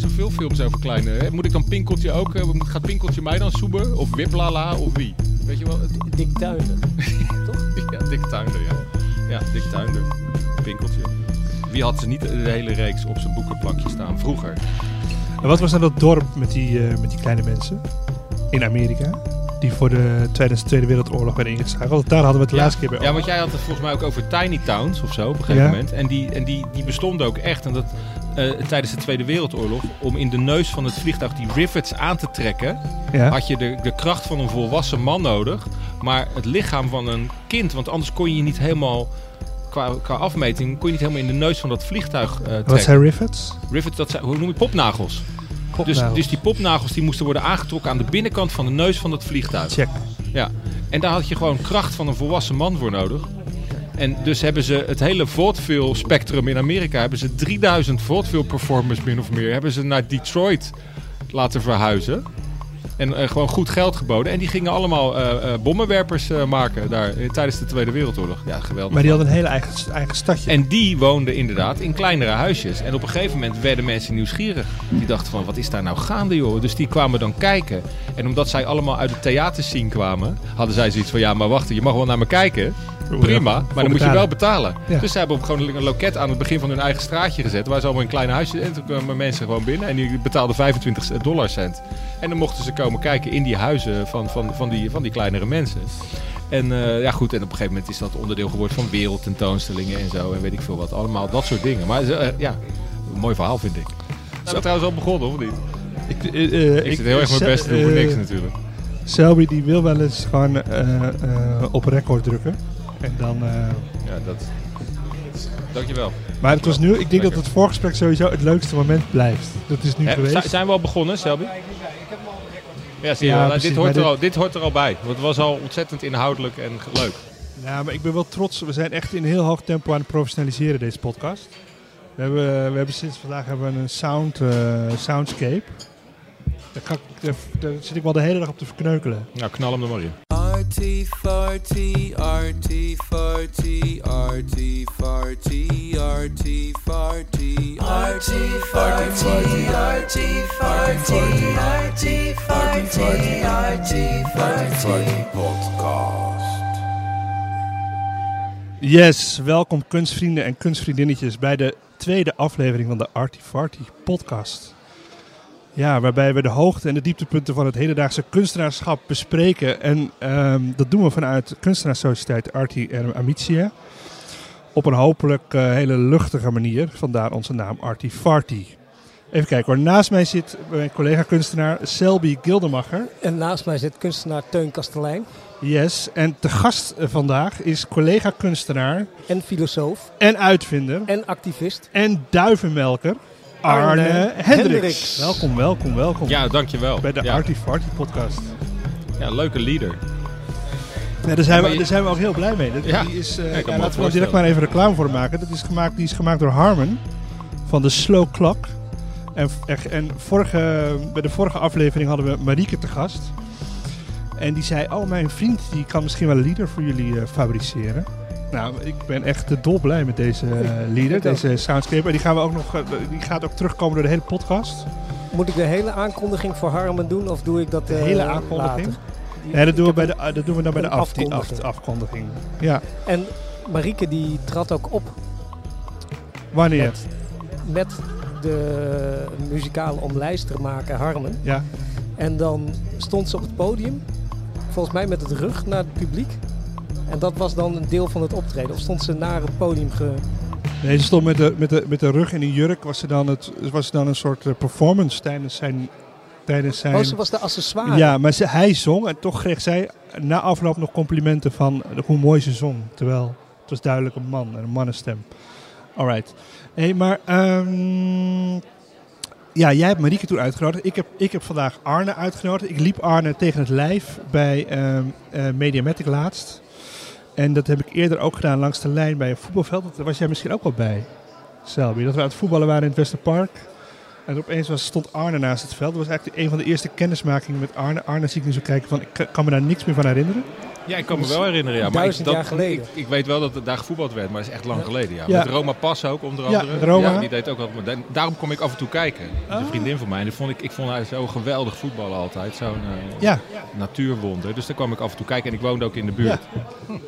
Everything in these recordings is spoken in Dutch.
zijn zoveel films over kleine. Hè? Moet ik dan Pinkeltje ook? moet- Gaat Pinkeltje mij dan zoeben? Of Wiplala? Of wie? Weet je wel? Het- Dick Tuinder. Ja, Dick Tuinder, ja. Ja, Dick Tuinder. Pinkeltje. Wie had ze niet de hele reeks op zijn boekenplankje staan vroeger? En wat was nou dat dorp met die, eh, met die kleine mensen in Amerika? Die voor de, tijdens de Tweede Wereldoorlog werden ingeschakeld. Want Daar hadden we het de Ja. laatste keer bij Ja, want jij had het volgens mij ook over tiny towns of zo op een gegeven Ja. moment. En die, en die, die bestonden ook echt. En dat, eh, tijdens de Tweede Wereldoorlog, om in de neus van het vliegtuig die rivets aan te trekken, Ja. had je de, de kracht van een volwassen man nodig. Maar het lichaam van een kind, want anders kon je niet helemaal, qua, qua afmeting, kon je niet helemaal in de neus van dat vliegtuig eh trekken. Wat zijn rivets? Rivets, dat zijn, hoe noem je popnagels? Dus, Popnagels. dus die popnagels die moesten worden aangetrokken aan de binnenkant van de neus van het vliegtuig. Check. Ja, en daar had je gewoon kracht van een volwassen man voor nodig. En dus hebben ze het hele vaudeville spectrum in Amerika, hebben ze 3000 vaudeville performers min of meer, hebben ze naar Detroit laten verhuizen. En eh, gewoon goed geld geboden. En die gingen allemaal eh, eh, bommenwerpers maken daar tijdens de Tweede Wereldoorlog. Ja, geweldig. Maar die hadden een hele eigen, eigen stadje. En die woonden inderdaad in kleinere huisjes. En op een gegeven moment werden mensen nieuwsgierig. Die dachten van, wat is daar nou gaande joh? Dus die kwamen dan kijken. En omdat zij allemaal uit de theaterscene kwamen... hadden zij zoiets van, ja maar wacht, je mag wel naar me kijken. Prima, maar dan moet je wel betalen. Ja. Dus ze hebben gewoon een loket aan het begin van hun eigen straatje gezet. Waar ze allemaal in kleine huisjes... En toen kwamen mensen gewoon binnen en die betaalden 25 dollar cent. En dan mochten ze komen kijken in die huizen van, van, van, die, van die kleinere mensen. En eh, ja goed, en op een gegeven moment is dat onderdeel geworden van wereldtentoonstellingen en zo. En weet ik veel wat. Allemaal dat soort dingen. Maar eh, ja, een mooi verhaal vind ik. Zijn we trouwens al begonnen of niet? Ik, eh, eh, Ik, zit heel erg mijn best te doen voor eh, niks natuurlijk. Selby die wil wel eens gewoon eh, eh, op record drukken. En dan... eh, Ja, dat... Dankjewel. maar het was nu, ik denk dat het voorgesprek sowieso het leukste moment blijft. Dat is nu geweest. zi- zijn we al begonnen, Selby? Ja, zie je Ja. Nou, dit, hoort er al, dit hoort er al bij. Want het was al ontzettend inhoudelijk en leuk. Ja, maar ik ben wel trots. We zijn echt in heel hoog tempo aan het professionaliseren deze podcast. We hebben, we hebben sinds vandaag hebben we een sound, eh, soundscape. Daar, kan ik, daar, daar zit ik wel de hele dag op te verkneukelen. Nou, knal hem er maar in. Arty farty, arty farty, arty farty, arty farty, arty farty, arty farty, arty farty, arty farty, podcast. Yes, welkom kunstvrienden en kunstvriendinnetjes bij de tweede aflevering van de Arty Farty podcast. Ja, waarbij we de hoogte en de dieptepunten van het hedendaagse kunstenaarschap bespreken. En ehm, dat doen we vanuit kunstenaarssociëteit Arty en Amicia. Op een hopelijk eh, hele luchtige manier, vandaar onze naam Arty Farty. Even kijken hoor, naast mij zit mijn collega kunstenaar Selby Gildemacher. En naast mij zit kunstenaar Teun Kastelein Yes, en te gast eh, vandaag is collega kunstenaar en filosoof en uitvinder en activist. en duivenmelker Arne, Arne Hendricks. Hendricks. Welkom, welkom, welkom Ja, dankjewel. bij de ja. Arty Farty podcast. ja, leuke leader. Ja, daar, zijn Ja, we, daar zijn we ook heel blij mee. Dat, Ja, die is, eh, me ja, wel laten we er direct maar even reclame voor maken. Dat is gemaakt, die is gemaakt door Harmon van de Slow Clock. En, en vorige, bij de vorige aflevering hadden we Marieke te gast. En die zei, oh mijn vriend die kan misschien wel een leader voor jullie eh, fabriceren. Nou, ik ben echt dolblij met deze eh, leader, deze soundscape. En die, gaan we ook nog, eh, die gaat ook terugkomen door de hele podcast. Moet ik de hele aankondiging voor Harmen doen of doe ik dat De eh, hele aankondiging? later? Nee, dat doen we, bij de, dat doen we dan bij de een af, die af- afkondiging. afkondiging. Ja, En Marieke die trad ook op wanneer? met, met de muzikale omlijster maken Harmen. Ja. En dan stond ze op het podium, volgens mij met het rug naar het publiek. En dat was dan een deel van het optreden. Of stond ze naar het podium ge... Nee, ze stond met de, met de, met de rug in een jurk. Was ze dan, het, was ze dan een soort eh, performance tijdens zijn... Tijdens zijn Oh, ze was de accessoire. ja, maar ze, hij zong en toch kreeg zij na afloop nog complimenten van hoe mooi ze zong. Terwijl het was duidelijk een man en een mannenstem. Alright. Hey, maar ehm, ja, jij hebt Marieke toen uitgenodigd. Ik heb, ik heb vandaag Arne uitgenodigd. Ik liep Arne tegen het lijf bij ehm eh, Mediamatic laatst. En dat heb ik eerder ook gedaan langs de lijn bij een voetbalveld. Daar was jij misschien ook wel bij, Selby. Dat we aan het voetballen waren in het Westerpark. En opeens was, stond Arne naast het veld. Dat was eigenlijk een van de eerste kennismakingen met Arne. Arne zie ik nu zo kijken van, ik kan- me daar niks meer van herinneren. Ja, ik kan me wel herinneren. Ja. Maar ik, dat, jaar geleden. Ik, ik weet wel dat er daar gevoetbald werd, maar dat is echt lang geleden. Ja. Ja. Met Roma Pas ook, onder Ja, andere. met Roma. die deed ook altijd. maar da- Daarom kom ik af en toe kijken. Een Ah. vriendin van mij. En die vond ik, ik vond haar zo geweldig voetballen altijd. Zo'n eh, Ja, natuurwonder. Dus daar kwam ik af en toe kijken. En ik woonde ook in de buurt.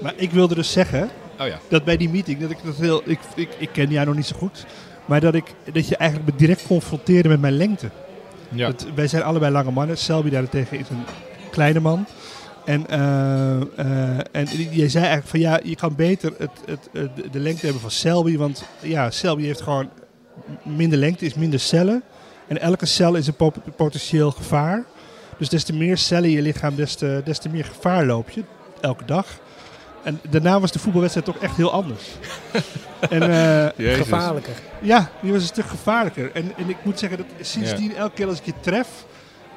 maar ik wilde dus zeggen Oh ja. dat bij die meeting, dat ik dat heel, ik, ik, ik ken jou nog niet zo goed, maar dat, ik, dat je eigenlijk me direct confronteerde met mijn lengte. ja. Dat, wij zijn allebei lange mannen. Selby daarentegen is een kleine man. En, eh, en jij zei eigenlijk van ja, je kan beter het, het, het- de lengte hebben van Selby. Want ja, Selby heeft gewoon minder lengte, is minder cellen. En elke cel is een po- potentieel gevaar. Dus des te meer cellen in je lichaam, des te, des te meer gevaar loop je elke dag. En daarna was de voetbalwedstrijd toch echt heel anders. en, eh. Gevaarlijker. ja, die was een stuk gevaarlijker. En, en ik moet zeggen dat sindsdien, elke keer als ik je tref,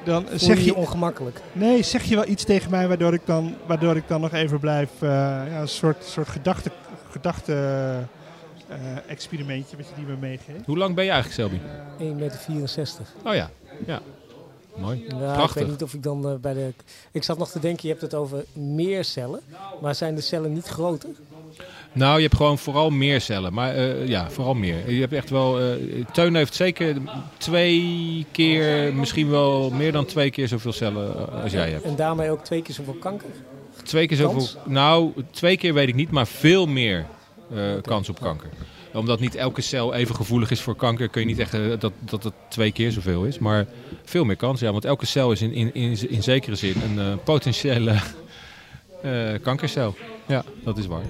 dan Voel zeg je je, je ongemakkelijk. nee, zeg je wel iets tegen mij waardoor ik dan, waardoor ik dan nog even blijf, eh, ja, een soort, soort gedachte, gedachte eh, experimentje wat je die me meegeeft. Hoe lang ben je eigenlijk, Selby? 1,64 meter. Oh ja. Ja. Mooi. Ja, ik weet niet of ik dan eh, bij de... Ik zat nog te denken, je hebt het over meer cellen. Maar zijn de cellen niet groter? Nou, je hebt gewoon vooral meer cellen. Maar eh, ja, vooral meer. Je hebt echt wel... eh Teun heeft zeker twee keer, misschien wel meer dan twee keer zoveel cellen als jij hebt. En daarmee ook twee keer zoveel kanker? Twee keer zoveel... Kans? Nou, twee keer weet ik niet, maar veel meer kans op kanker. Omdat niet elke cel even gevoelig is voor kanker, kun je niet echt eh, dat, dat het twee keer zoveel is. Maar veel meer kans, ja. Want elke cel is in, in, in, in zekere zin een eh, potentiële eh, kankercel. Ja, dat is waar.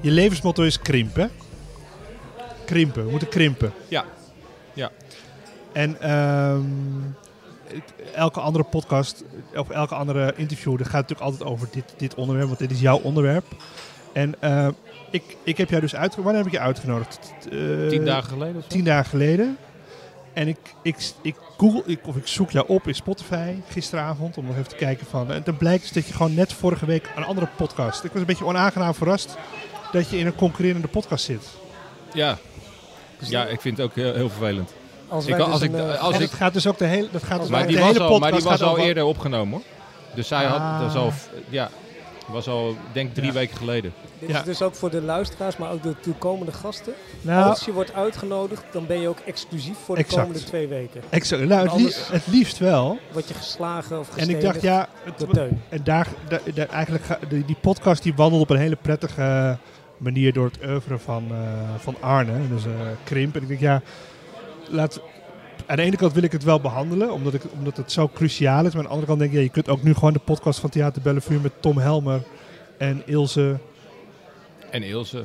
Je levensmotto is krimpen. Krimpen, we moeten krimpen. Ja. Ja. En ehm, elke andere podcast, of elke andere interview, dat gaat natuurlijk altijd over dit, dit onderwerp, want dit is jouw onderwerp. En eh, ik, ik heb jou dus uitgenodigd. Wanneer heb ik je uitgenodigd? Eh, Tien dagen geleden of zo? Tien dagen geleden. En ik, ik, ik google, ik, of ik zoek jou op in Spotify gisteravond om nog even te kijken van. En dan blijkt dus dat je gewoon net vorige week een andere podcast. Ik was een beetje onaangenaam verrast dat je in een concurrerende podcast zit. Ja. Ja, ik vind het ook heel, heel vervelend. Als Ik wij dus als een, ik- eh, als en ik- dat gaat dus ook de hele, dat gaat dus Maar die de hele al, maar die podcast was al over- eerder opgenomen hoor. Dus zij had, Ah. dat is al, ja, was al, denk ik, drie Ja. weken geleden. Dit Ja. is dus ook voor de luisteraars, maar ook de toekomende gasten. Nou, Als je wordt uitgenodigd, dan ben je ook exclusief voor de Exact. komende twee weken. exact. nou het, liefst wel. Word je geslagen of En gestenigd ik dacht, ja, het, door Teun. En daar, daar, daar- eigenlijk ga- die, die podcast die wandelt op een hele prettige manier door het oeuvre van, eh, van Arne. Dus eh, Krimp. En ik denk, ja, laat, aan de ene kant wil ik het wel behandelen, omdat, ik, omdat het zo cruciaal is. Maar aan de andere kant denk ik, ja, je kunt ook nu gewoon de podcast van Theater Bellevue met Tom Helmer en Ilse. En Ilse.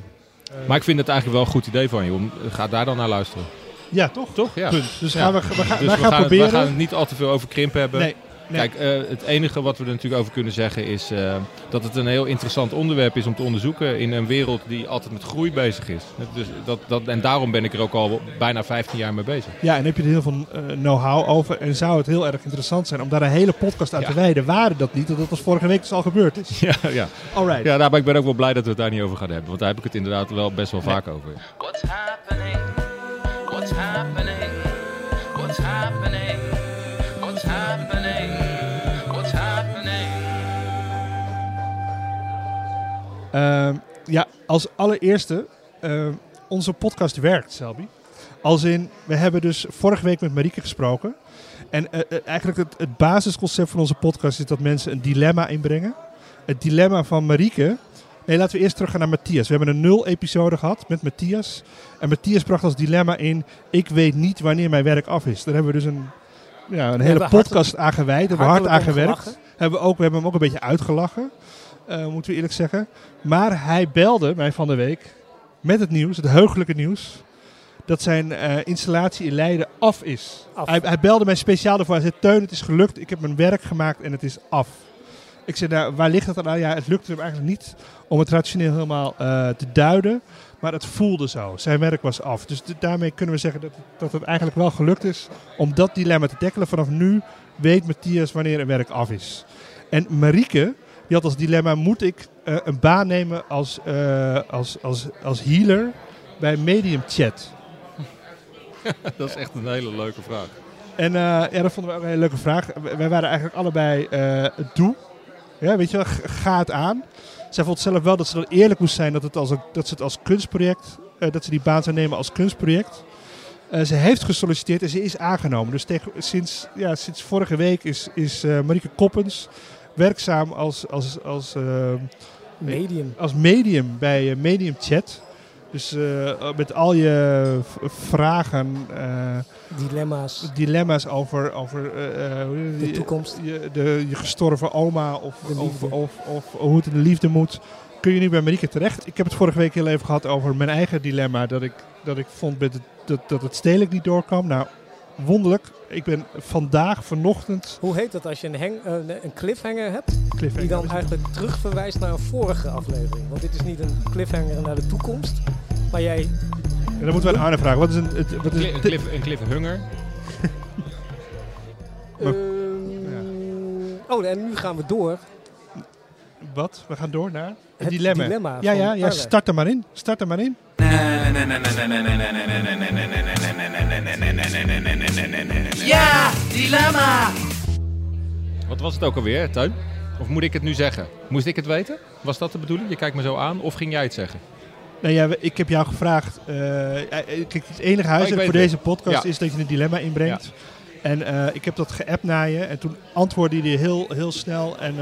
Maar ik vind het eigenlijk wel een goed idee van je. Om, ga daar dan naar luisteren. ja, toch? Toch? Ja. Punt. Dus Ja. gaan we, we, gaan, Dus wij we gaan gaan, het, proberen. we gaan het niet al te veel over krimp hebben. nee, nee. Kijk, eh, het enige wat we er natuurlijk over kunnen zeggen is eh, dat het een heel interessant onderwerp is om te onderzoeken in een wereld die altijd met groei bezig is. Dus dat, dat, en daarom ben ik er ook al bijna 15 jaar mee bezig. Ja, en heb je er heel veel eh, know-how over. En zou het heel erg interessant zijn om daar een hele podcast aan Ja. te wijden. Waren dat niet, dat dat was vorige week dus al gebeurd is. Ja, ja. Alright. ja nou, maar ik ben ook wel blij dat we het daar niet over gaan hebben. Want daar heb ik het inderdaad wel best wel Nee. vaak over. What's happening? What's happening? What's happening? What's happening? Ehm, ja, als allereerste, ehm, onze podcast werkt, Selby. Als in, we hebben dus vorige week met Marieke gesproken. En eh, eh, eigenlijk het, het basisconcept van onze podcast is dat mensen een dilemma inbrengen. Het dilemma van Marieke... Nee, laten we eerst teruggaan naar Matthias. We hebben een nul episode gehad met Matthias. En Matthias bracht als dilemma in... Ik weet niet wanneer mijn werk af is. Daar hebben we dus een, ja, een hele podcast aan gewijd. Daar hebben we hard aan gewerkt. Hebben we, ook, we hebben hem ook een beetje uitgelachen. Eh, moeten we eerlijk zeggen. Maar hij belde mij van de week met het nieuws, het heugelijke nieuws, dat zijn eh, installatie in Leiden af is. Af. Hij, hij belde mij speciaal ervoor. Hij zei, Teun, het is gelukt. Ik heb mijn werk gemaakt en het is af. Ik zei, nou, waar ligt dat dan aan? Ja, het lukte hem eigenlijk niet om het rationeel helemaal eh, te duiden. Maar het voelde zo. Zijn werk was af. Dus daarmee kunnen we zeggen dat, dat het eigenlijk wel gelukt is om dat dilemma te tackelen. Vanaf nu weet Matthias wanneer een werk af is. En Marieke, Die had als dilemma, moet ik eh, een baan nemen als, eh, als, als, als healer bij Medium Chat? Dat is echt een hele leuke vraag. En eh, ja, dat vonden we ook een hele leuke vraag. Wij waren eigenlijk allebei eh doe. Ja, weet je wel, ga het aan. Zij vond zelf wel dat ze dan eerlijk moest zijn dat, het als dat ze het als kunstproject, dat ze die baan zou nemen als kunstproject. Ze heeft gesolliciteerd en ze is aangenomen. Dus tegen, sinds, ja, sinds vorige week is, is eh, Marieke Koppens werkzaam als, als, als, eh, Medium. als medium bij eh, Medium Chat. Dus eh, met al je vragen, Dilemma's. dilemma's over, over De toekomst. Je, de, je gestorven oma of, of, of, of, hoe het in de liefde moet. Kun je nu bij Marieke terecht? Ik heb het vorige week heel even gehad over mijn eigen dilemma. Dat ik, dat ik vond met het, dat, dat het stedelijk niet doorkwam. Nou, wonderlijk. Ik ben vandaag, vanochtend... Hoe heet dat als je een, hang, eh, een cliffhanger hebt? Die cliffhanger. dan eigenlijk terugverwijst naar een vorige aflevering. Want dit is niet een cliffhanger naar de toekomst. Maar jij... En dan moeten we aan Arne vragen. Wat is een... Het, wat is Cli- Een, cliff, een cliffhanger. Maar- ehm, Oh, en nu gaan we door. Wat? We gaan door naar... Het Het dilemma. dilemma ja, ja, ja, Arne. start er maar in. Start er maar in. Ja, dilemma! Wat was het ook alweer, Tuin? Of moet ik het nu zeggen? Moest ik het weten? Was dat de bedoeling? Je kijkt me zo aan. Of ging jij het zeggen? Nou ja, ik heb jou gevraagd. eh, kijk, het enige huiswerk weet voor het. deze podcast Ja. is dat je een dilemma inbrengt. En eh, ik heb dat geappt naar je. En toen antwoordde hij heel, heel snel. En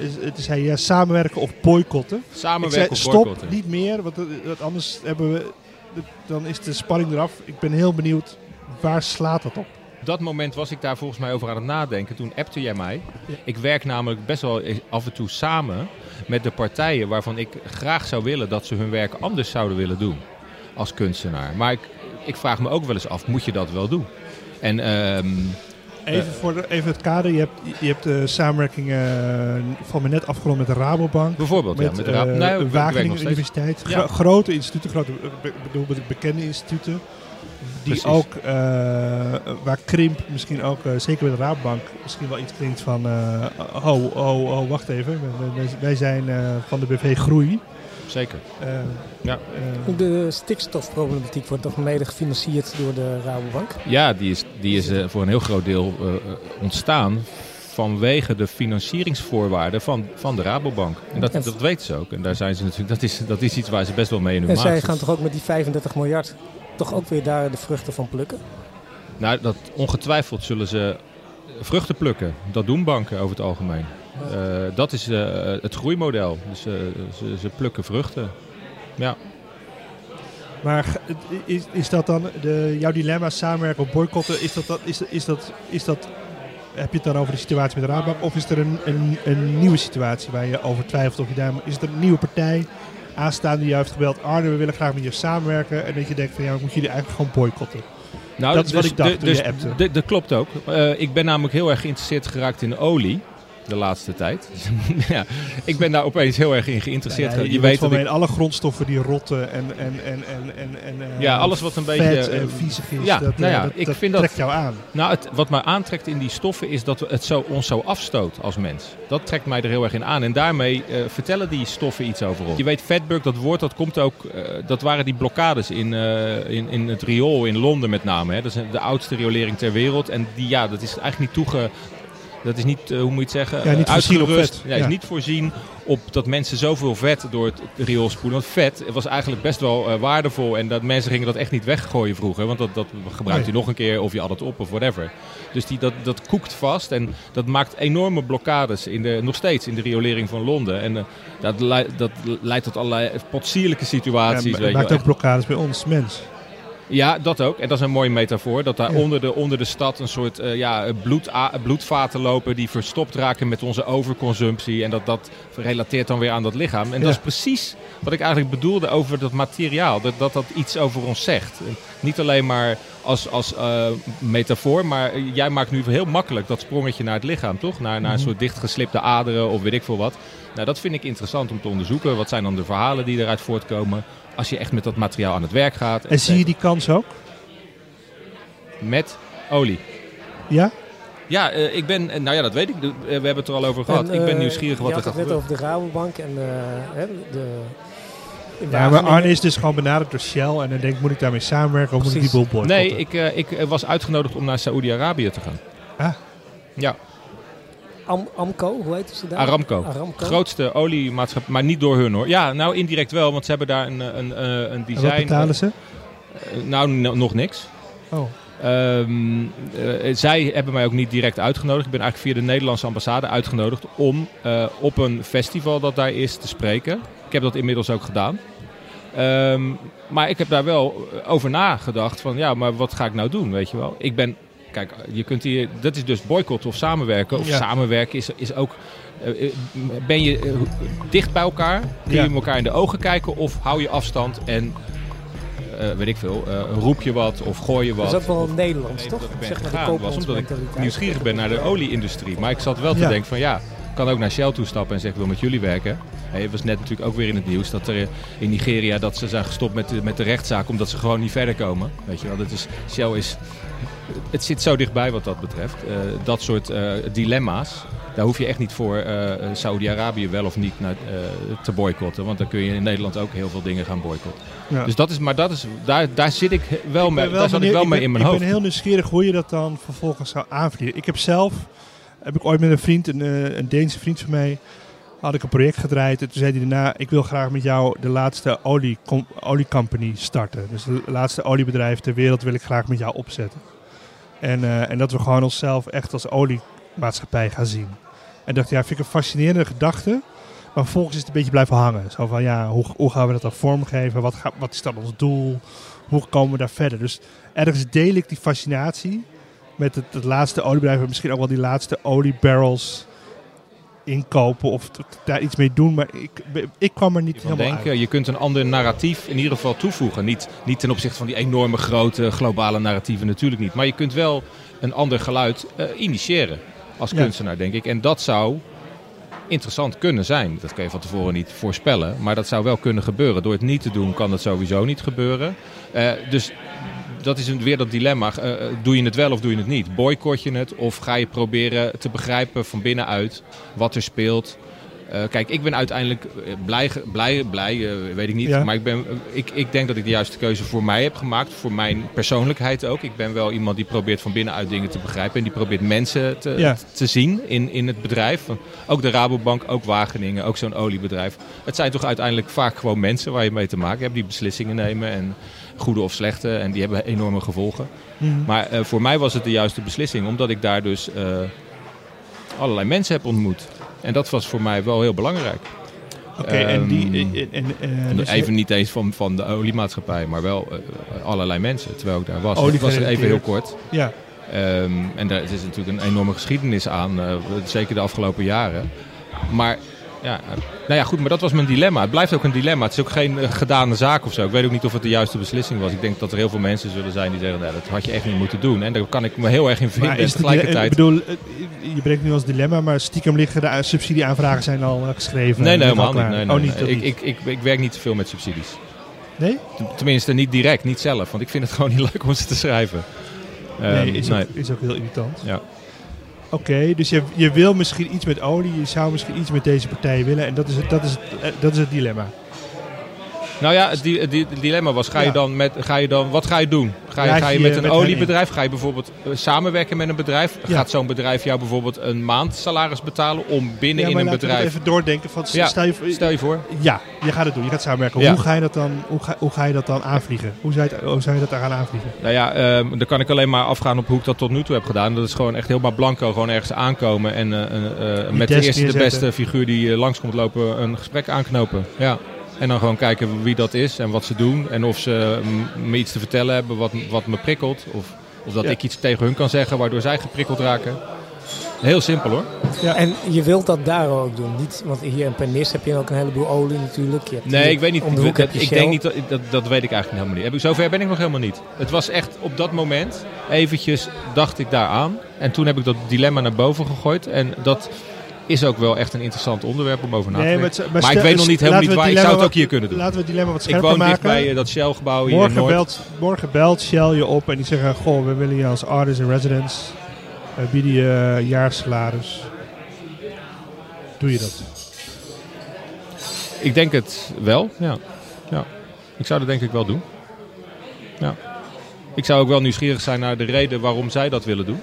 is- het zei ja, samenwerken of boycotten. Ik Samenwerken zei of stop, boycotten? niet meer. Want, want anders hebben we, dan is de spanning eraf. Ik ben heel benieuwd, waar slaat dat op? Dat moment was ik daar volgens mij over aan het nadenken. Toen appte jij mij. Ik werk namelijk best wel af en toe samen met de partijen waarvan ik graag zou willen dat ze hun werk anders zouden willen doen als kunstenaar. Maar ik, ik vraag me ook wel eens af, moet je dat wel doen? En ehm, Even, voor de, even het kader. Je hebt, je hebt de samenwerking eh, van me net afgerond met de Rabobank. bijvoorbeeld, ja, met, met de raad. eh, Wageningen. Universiteit. Ja. Grote instituten, grote, eh, be- bedoel be- bekende instituten. Die Precies. ook, eh, waar Krimp misschien ook, eh, zeker bij de Rabobank, misschien wel iets klinkt van, eh oh, oh, oh, wacht even. Wij- Wij, zijn eh, van de BV Groei. Zeker. Eh, Ja. eh, De stikstofproblematiek wordt toch mede gefinancierd door de Rabobank. Ja, die is, die is eh, voor een heel groot deel ontstaan vanwege de financieringsvoorwaarden van, van de Rabobank. En dat, En- dat weten ze ook. En daar zijn ze natuurlijk, dat, is, dat is iets waar ze best wel mee in hun En maag zij zitten. gaan toch ook met die 35 miljard toch ook weer daar de vruchten van plukken? Nou, dat, ongetwijfeld zullen ze vruchten plukken. Dat doen banken over het algemeen. Eh, dat is eh, het groeimodel. Dus eh, ze, ze plukken vruchten. Ja. Maar is, is dat dan de, jouw dilemma samenwerken of boycotten? Is dat, dat, is, is dat, is dat, heb je het dan over de situatie met de Rabobank? Of is er een, een, een nieuwe situatie waar je over twijfelt? Of je daar, is het een nieuwe partij aanstaande die jou heeft gebeld? Arne, we willen graag met je samenwerken. En dat je denkt van ja, moet jullie eigenlijk gewoon boycotten? Nou, Dat is wat ik dacht toen je appte. d- Dat klopt ook. Eh, ik ben namelijk heel erg geïnteresseerd geraakt in olie. De laatste tijd. ja, ik ben daar opeens heel erg in geïnteresseerd. Ja, je, je weet van ik, alle grondstoffen die rotten en, en, en, en, en, en eh, Ja, alles wat een beetje, en eh, viezig is, ja, dat, nou eh, ja, dat, ik dat vind dat- trekt jou aan. Nou, het, wat mij aantrekt in die stoffen is dat het zo, ons zo afstoot als mens. Dat trekt mij er heel erg in aan. En daarmee vertellen die stoffen iets over ons. Je weet, fatberg, dat woord, dat komt ook... dat waren die blokkades in, in, in het riool in Londen met name. Hè. Dat is de oudste riolering ter wereld. En die, ja, dat is eigenlijk niet toege... Dat is niet, eh, hoe moet je het zeggen, Ja, niet eh, uitgerust. Ja, is niet voorzien op dat mensen zoveel vet door het riool spoelen. Want vet was eigenlijk best wel eh, waardevol. En dat mensen gingen dat echt niet weggooien vroeger. Want dat, dat gebruikt Nee. u nog een keer of je had het op of whatever. Dus die, dat, dat koekt vast en dat maakt enorme blokkades in de, nog steeds in de riolering van Londen. En dat, lei- dat leidt tot allerlei potsierlijke situaties. Ja, weet je maakt ook blokkades bij ons, mens. Ja, dat ook. En dat is een mooie metafoor. Dat daar Ja. onder, de, onder de stad een soort eh, ja, bloed, bloedvaten lopen die verstopt raken met onze overconsumptie. En dat, dat relateert dan weer aan dat lichaam. En Ja. dat is precies wat ik eigenlijk bedoelde over dat materiaal. Dat dat, dat iets over ons zegt. Niet alleen maar als, als eh, metafoor, maar eh, jij maakt nu heel makkelijk dat sprongetje naar het lichaam, toch? Naar, naar een Mhm. soort dichtgeslipte aderen of weet ik veel wat. Nou, dat vind ik interessant om te onderzoeken. Wat zijn dan de verhalen die eruit voortkomen als je echt met dat materiaal aan het werk gaat? En zie je die kans ook? Met olie. Ja? Ja, eh, ik ben, eh, nou ja, dat weet ik. Eh, we hebben het er al over gehad. En, ik ben nieuwsgierig wat je er had gaat het net gebeuren. over de Rabobank en eh, hè, de... in Ja, maar. Arne is dus gewoon benaderd door Shell en dan denkt, moet ik daarmee samenwerken of moet ik die boel boycotten? Nee, ik, eh, ik was uitgenodigd om naar Saoedi-Arabië te gaan. Ah. Ja, Am- Amco, hoe heet ze daar? Aramco. Aramco. Grootste oliemaatschappij, maar niet door hun hoor. Ja, nou indirect wel, want ze hebben daar een, een, een, een En design. wat betalen ze? Eh, nou, nog niks. Oh. Ehm, eh, zij hebben mij ook niet direct uitgenodigd. Ik ben eigenlijk via de Nederlandse ambassade uitgenodigd om eh, op een festival dat daar is te spreken. Ik heb dat inmiddels ook gedaan. Ehm, maar ik heb daar wel over nagedacht van ja, maar wat ga ik nou doen, weet je wel? Ik ben, kijk, je kunt hier, dat is dus boycott of samenwerken. Of Ja. samenwerken is, is ook, eh, eh, ben je eh, dicht bij elkaar? Kun Ja. je elkaar in de ogen kijken of hou je afstand en eh, weet ik veel, eh, roep je wat of gooi je wat? Dat is ook wel of- Nederlands, Nee, toch? dat ben Zeg maar de gegaan was omdat ik nieuwsgierig ben naar de olieindustrie. Maar ik zat wel te Ja. denken van ja, ik kan ook naar Shell toestappen en zeggen ik wil met jullie werken. Hey, het was net natuurlijk ook weer in het nieuws dat er in Nigeria dat ze zijn gestopt met de, met de rechtszaak omdat ze gewoon niet verder komen. Weet je wel, dat is, Shell is, het zit zo dichtbij wat dat betreft. Eh, dat soort eh, dilemma's, daar hoef je echt niet voor eh Saudi-Arabië wel of niet naar, te boycotten. Want dan kun je in Nederland ook heel veel dingen gaan boycotten. Ja. Dus dat is, maar dat is, daar, daar zit ik wel Ik mee, wel daar zat ik wel mee ben- in mijn ik hoofd. ben heel nieuwsgierig hoe je dat dan vervolgens zou aanvliegen. Ik heb zelf, heb ik ooit met een vriend, een, een Deense vriend van mij, had ik een project gedraaid. En toen zei hij daarna, ik wil graag met jou de laatste olie, com- oliecompany starten. Dus de laatste oliebedrijf ter wereld wil ik graag met jou opzetten. En, eh, en dat we gewoon onszelf echt als oliemaatschappij gaan zien. En dacht, ja, vind ik een fascinerende gedachte. Maar vervolgens is het een beetje blijven hangen. Zo van, ja, hoe, hoe gaan we dat dan vormgeven? Wat, ga, wat is dan ons doel? Hoe komen we daar verder? Dus ergens deel ik die fascinatie met het, het laatste oliebedrijf. En misschien ook wel die laatste oliebarrels inkopen of daar iets mee doen. Maar ik, ik kwam er niet helemaal denken. uit. Je kunt een ander narratief in ieder geval toevoegen. Niet, niet ten opzichte van die enorme grote globale narratieven natuurlijk niet. Maar je kunt wel een ander geluid eh, initiëren als Ja. kunstenaar, denk ik. En dat zou interessant kunnen zijn. Dat kun je van tevoren niet voorspellen. Maar dat zou wel kunnen gebeuren. Door het niet te doen kan dat sowieso niet gebeuren. Eh, dus dat is een, weer dat dilemma. Eh, eh, doe je het wel of doe je het niet? Boycott je het of ga je proberen te begrijpen van binnenuit wat er speelt? Eh, kijk, ik ben uiteindelijk blij, blij, blij weet ik niet. Ja. Maar ik, ben, ik, ik denk dat ik de juiste keuze voor mij heb gemaakt. Voor mijn persoonlijkheid ook. Ik ben wel iemand die probeert van binnenuit dingen te begrijpen. En die probeert mensen te, Ja. te zien in, in het bedrijf. Ook de Rabobank, ook Wageningen, ook zo'n oliebedrijf. Het zijn toch uiteindelijk vaak gewoon mensen waar je mee te maken hebt. Die beslissingen nemen en goede of slechte. En die hebben enorme gevolgen. Mhm. Maar eh, voor mij was het de juiste beslissing. Omdat ik daar dus eh, allerlei mensen heb ontmoet. En dat was voor mij wel heel belangrijk. Oké, en die... Ehm, En, en, eh, dus even niet eens van, van de oliemaatschappij, maar wel eh, allerlei mensen. Terwijl ik daar was. Olie Het was even heel kort. Ja, Ehm, en daar is natuurlijk een enorme geschiedenis aan, zeker de afgelopen jaren. Maar ja, nou ja, goed, maar dat was mijn dilemma. Het blijft ook een dilemma. Het is ook geen eh, gedane zaak of zo. Ik weet ook niet of het de juiste beslissing was. Ik denk dat er heel veel mensen zullen zijn die zeggen, nou, dat had je echt niet moeten doen. En daar kan ik me heel erg in vinden. maar En is het, tegelijkertijd... ik bedoel, eh, je brengt nu als dilemma, maar stiekem liggen de subsidieaanvragen zijn al eh, geschreven. Nee, nee, helemaal niet. Nee, nee, oh, niet, nee. Ik, niet. ik, ik, ik werk niet zoveel met subsidies. nee? Tenminste, niet direct, niet zelf. Want ik vind het gewoon niet leuk om ze te schrijven. Nee, Ehm, is, nee. Ook, is ook heel irritant. Ja. Oké, dus je, je wil misschien iets met olie, je zou misschien iets met deze partijen willen en dat is dat is eh, dat is het dilemma. Nou ja, het, di- het di- het dilemma was, ga je Ja. dan met, ga je dan, wat ga je doen? Ga je, ga je met een met oliebedrijf, ga je bijvoorbeeld eh, samenwerken met een bedrijf? Ja. Gaat zo'n bedrijf jou bijvoorbeeld een maand salaris betalen om binnen ja, in een bedrijf... even doordenken. Van, stel je, voor- Stel je voor. ja, je gaat het doen, je gaat samenwerken. Hoe, ga je dat dan, hoe, ga, hoe ga je dat dan aanvliegen? Hoe zou je, hoe zou je dat daar gaan aanvliegen? Nou ja, ehm, dan kan ik alleen maar afgaan op hoe ik dat tot nu toe heb gedaan. Dat is gewoon echt helemaal blanco, gewoon ergens aankomen en eh, eh, met de eerste de beste figuur die eh, langs komt lopen een gesprek aanknopen. Ja. En dan gewoon kijken wie dat is en wat ze doen. En of ze mm, me iets te vertellen hebben wat, wat me prikkelt. Of, of dat Ja. ik iets tegen hun kan zeggen waardoor zij geprikkeld raken. Heel simpel hoor. En je wilt dat daar ook doen. Niet, want hier in Pernis heb je ook een heleboel olie natuurlijk. Je hebt Nee, ik weet niet. De hoek dat- heb je ik denk niet dat, dat, dat weet ik eigenlijk helemaal niet. Heb ik- Zover ben ik nog helemaal niet. Het was echt op dat moment, eventjes dacht ik daar aan. En toen heb ik dat dilemma naar boven gegooid. En dat is ook wel echt een interessant onderwerp om over na te Nee, denken. Maar, ik weet nog niet helemaal niet waar. Ik zou het ook hier kunnen doen. Laten we het dilemma wat Ik scherper woon maken. dicht bij eh, dat Shell-gebouw hier morgen, belt, morgen belt Shell je op en die zeggen... Goh, we willen je als artist in residence. Wij bieden je eh, jaarsalaris. Doe je dat? Ik denk het wel, ja. ja. Ik zou dat denk ik wel doen. Ja. Ik zou ook wel nieuwsgierig zijn naar de reden waarom zij dat willen doen.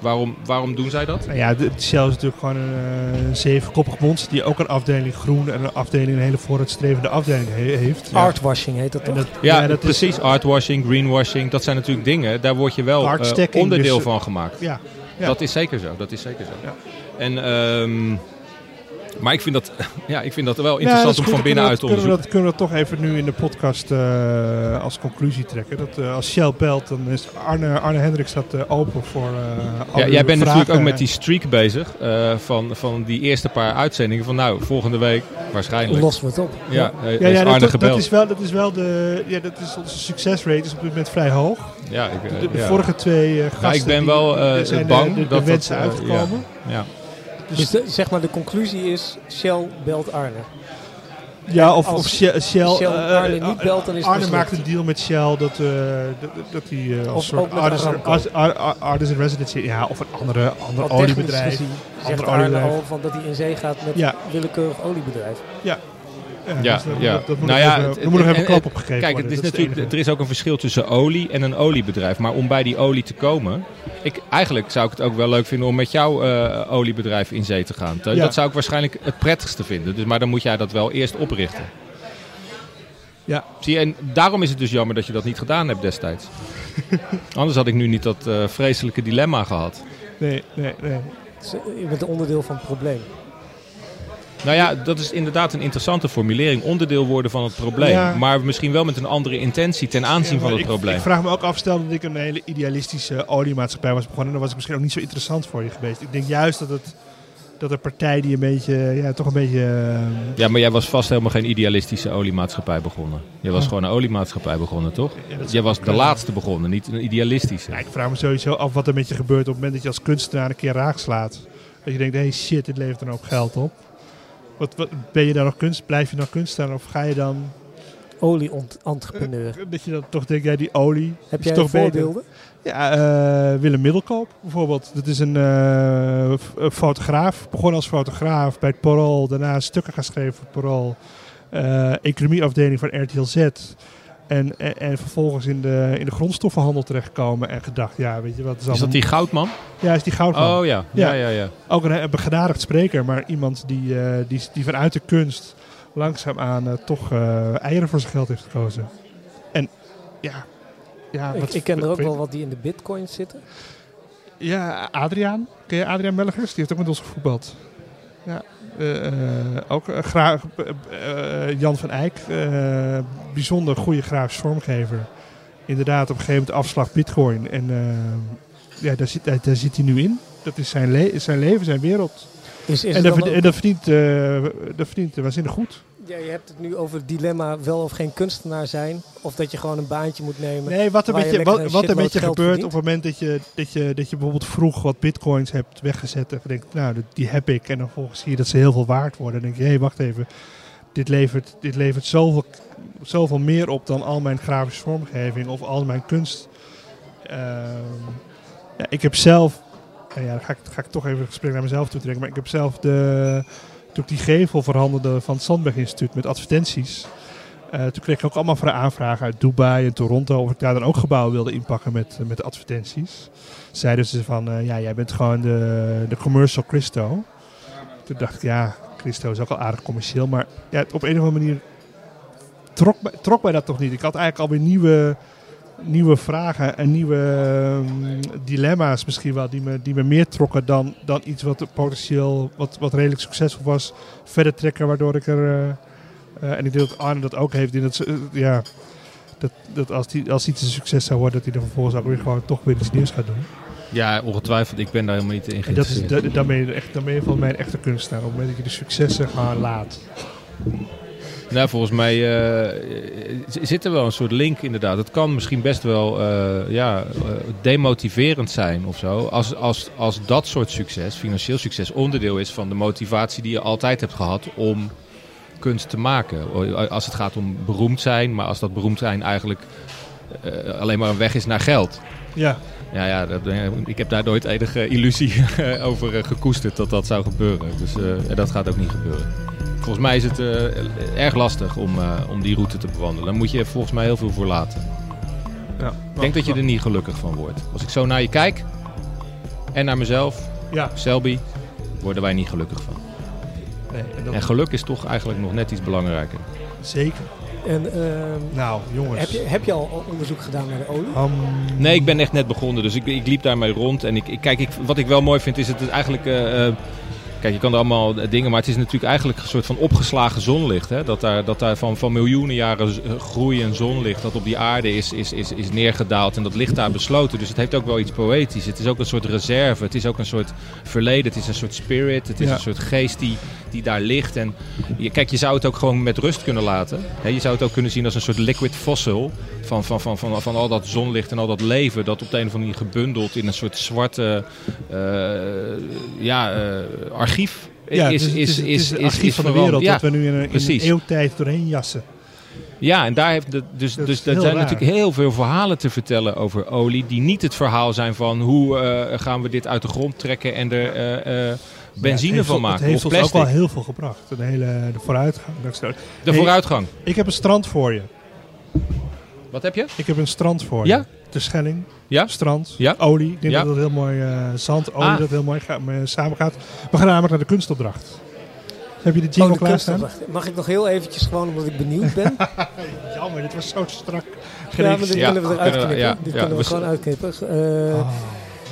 Waarom, waarom doen zij dat? Nou ja, de, Shell is natuurlijk gewoon een uh, zevenkoppig monster die ook een afdeling groen en een afdeling, een hele vooruitstrevende afdeling he- heeft. Artwashing heet dat toch? dat, Ja, dat is- precies. Artwashing, greenwashing, dat zijn natuurlijk dingen. Daar word je wel eh, onderdeel dus- van gemaakt. ja, ja. Dat is zeker zo. Dat is zeker zo. Ja. En, ehm, maar ik vind dat, ja, ik vind dat wel Ja, dat interessant om goed. van binnenuit te dat- kunnen we onderzoeken. dat, kunnen we dat toch even nu in de podcast eh, als conclusie trekken. Dat eh, als Shell belt, dan is Arne, Arne Hendricks staat eh, open voor eh alle Ja, jij bent vragen. natuurlijk ook met die streak bezig eh, van, van die eerste paar uitzendingen. Van nou, volgende week waarschijnlijk. Lossen we het op. Ja, Ja, Arne dat, gebeld. dat, is wel, dat is wel de. Ja, dat is onze succesrate is op dit moment vrij hoog. ja, ik, De, de ja. vorige twee gasten. Ja, ik ben die- wel zijn bang de, de, dat de wensen dat, uitgekomen. Ja. Dus de, zeg maar de conclusie is, Shell belt Arne. Ja, of, of Shell. Shell, Shell eh, Arne eh, niet belt, dan is het Arne mislukt. maakt een deal met Shell dat, eh, dat, hij eh, als soort artist, in residency. Ja, of een andere, ander Want technisch oliebedrijf. gezien zegt Ander Arne oliebedrijf. al van dat hij in zee gaat met Ja. willekeurig oliebedrijf. Ja, Ja, dus dat, ja. dat, dat moet Nou ja, even, het- er moet nog even en- een klap en- opgegeven Kijk, worden. het is natuurlijk, er is ook een verschil tussen olie en een oliebedrijf. Maar om bij die olie te komen... Ik, eigenlijk zou ik het ook wel leuk vinden om met jouw eh, oliebedrijf in zee te gaan. Ja. Dat zou ik waarschijnlijk het prettigste vinden. Dus, maar dan moet jij dat wel eerst oprichten. Ja. Zie je, en daarom is het dus jammer dat je dat niet gedaan hebt destijds. Anders had ik nu niet dat eh, vreselijke dilemma gehad. Nee, nee, nee. Je bent een onderdeel van het probleem. Nou ja, dat is inderdaad een interessante formulering. Onderdeel worden van het probleem. Ja. Maar misschien wel met een andere intentie ten aanzien Ja, van het ik, probleem. Ik vraag me ook af, stel dat ik een hele idealistische oliemaatschappij was begonnen, dan was het misschien ook niet zo interessant voor je geweest. Ik denk juist dat het dat een partij die een beetje, ja, toch een beetje. eh, Ja, maar jij was vast helemaal geen idealistische oliemaatschappij begonnen. Jij was Oh. gewoon een oliemaatschappij begonnen, toch? ja, Jij was de laatste begonnen, niet een idealistische. Ja, ik vraag me sowieso af wat er met je gebeurt op het moment dat je als kunstenaar een keer raak slaat. Dat je denkt, hey shit, dit levert een hoop geld op. Wat, wat, ben je dan nog kunst, blijf je dan kunstenaar of ga je dan... Olie-entrepreneur. Dat je dan toch denkt, ja, die olie Heb is jij toch beter. voorbeelden? Ja, eh, Willem Middelkoop bijvoorbeeld. Dat is een eh, fotograaf. Begon als fotograaf bij het Parool. Daarna stukken geschreven voor het Parool. Eh, economieafdeling van RTL Z. En, en, en vervolgens in de, in de grondstoffenhandel terechtgekomen. En gedacht, ja, weet je wat is Is allemaal... dat die goudman? Ja, is die goudman. Oh ja. Ja. Ja, ja, ja. Ook een, een begenadigd spreker. Maar iemand die, eh, die, die vanuit de kunst langzaamaan eh, toch eh, eieren voor zijn geld heeft gekozen. En ja... ja Ik, wat- ik ken er ook wel wat die in de bitcoins zitten. Ja, Adriaan. Ken je Adriaan Melligers? Die heeft ook met ons gevoetbald. Ja. Eh, eh, ook eh, eh, Jan van Eyck. bijzonder goede grafisch vormgever. Inderdaad, op een gegeven moment afslag bitcoin. En ja, daar zit, daar, daar zit hij nu in. Dat is zijn, le- zijn leven, zijn wereld. Is, is en dat, ook- en dat verdient, dat verdient waanzinnig goed. Ja, je hebt het nu over het dilemma wel of geen kunstenaar zijn. Of dat je gewoon een baantje moet nemen. Nee, wat er met je wat, een wat er met je gebeurt verdient. op het moment dat je, dat, je, dat je bijvoorbeeld vroeg wat bitcoins hebt weggezet. En je denkt, nou, die- heb ik. En dan vervolgens zie je dat ze heel veel waard worden. Dan denk je, hé, hey, wacht even. Dit levert, dit levert zoveel, zoveel meer op dan al mijn grafische vormgeving of al mijn kunst. Ehm, ja, ik heb zelf, en ja, dan ga ik, ga ik toch even het gesprek naar mezelf toe trekken. Maar ik heb zelf de, toen ik die gevel verhandelde van het Sandberg Instituut met advertenties. Eh, toen kreeg ik ook allemaal voor aanvragen uit Dubai en Toronto of ik daar dan ook gebouwen wilde inpakken met, eh, met advertenties. Zeiden ze van, eh, ja, jij bent gewoon de, de commercial Christo. Toen dacht ik, ja, Christo is ook al aardig commercieel, maar ja, op een of andere manier trok, trok mij dat toch niet. Ik had eigenlijk alweer nieuwe, nieuwe vragen en nieuwe ehm, dilemma's misschien wel, die me, die me meer trokken dan, dan iets wat potentieel, wat, wat redelijk succesvol was, verder trekken, waardoor ik er... eh, en ik denk dat Arne dat ook heeft. in Dat, eh, ja, dat, dat als, die, als iets een succes zou worden, dat hij er vervolgens ook weer gewoon toch weer iets nieuws gaat doen. Ja, ongetwijfeld. Ik ben daar helemaal niet in En dat is, geïnteresseerd. da- dan, ben je echt, dan ben je volgens mij een echte kunstenaar. Op het moment dat je de successen gewoon laat. Nou, volgens mij eh, zit er wel een soort link inderdaad. Het kan misschien best wel eh, ja, eh, demotiverend zijn of zo. Als, als, als dat soort succes, financieel succes, onderdeel is van de motivatie die je altijd hebt gehad om kunst te maken. Als het gaat om beroemd zijn, maar als dat beroemd zijn eigenlijk alleen maar een weg is naar geld. Ja. Ja, ja ik heb daar nooit enige illusie over gekoesterd dat dat zou gebeuren. Dus dat gaat ook niet gebeuren. Volgens mij is het eh, erg lastig om, eh, om die route te bewandelen. Daar moet je volgens mij heel veel voor laten. ja. Ik denk dat je er niet gelukkig van wordt. Als ik zo naar je kijk en naar mezelf, Ja, Selby, worden wij niet gelukkig van. nee, en dat En geluk is toch eigenlijk nog net iets belangrijker. zeker. En ehm, Nou, jongens. heb, je, heb je al onderzoek gedaan naar de olie? Am, Nee, ik ben echt net begonnen, dus ik, ik liep daarmee rond. En ik, ik, kijk, ik, wat ik wel mooi vind, is het is eigenlijk... eh, eh, kijk, je kan er allemaal eh, dingen, maar het is natuurlijk eigenlijk een soort van opgeslagen zonlicht. Hè? Dat daar, dat daar van, van miljoenen jaren eh, groei en zonlicht, dat op die aarde is, is, is, is neergedaald. En dat ligt daar besloten. Dus het heeft ook wel iets poëtisch. Het is ook een soort reserve. Het is ook een soort verleden. Het is een soort spirit. Het is Ja. een soort geest die, die daar ligt. En je, kijk, je zou het ook gewoon met rust kunnen laten. Hè? Je zou het ook kunnen zien als een soort liquid fossil. Van, van, van, van, van al dat zonlicht en al dat leven. Dat op de een of andere manier gebundeld in een soort zwarte eh, ja, eh, archief ja, is, het is, het is, het is, archief is van de wereld Ja, dat we nu in een, in een eeuwtijd doorheen jassen. ja, en daar heeft de, dus, Dat dus is er zijn raar. natuurlijk heel veel verhalen te vertellen over olie. Die niet het verhaal zijn van hoe eh, gaan we dit uit de grond trekken en er benzine van maken. Het heeft of ons ook wel heel veel gebracht. De hele de vooruitgang. Is- De Hey, vooruitgang. Ik heb een strand voor je. Wat heb je? Ik heb een strand voor Ja? je. De Schelling. Ja? Strand. Ja? Olie. Ik denk Ja. dat het heel mooi eh, zand, olie, Ah. dat heel mooi gaat, eh, samen gaat. We gaan namelijk naar de kunstopdracht. Heb je de Oh, jingle de klaarstaan? Mag ik nog heel eventjes gewoon omdat ik benieuwd ben? Jammer, dit was zo strak ja, maar dit. Ja, kunnen we eruit knippen. ja, dit ja, kunnen we we- gewoon uitknippen. Eh, Ah,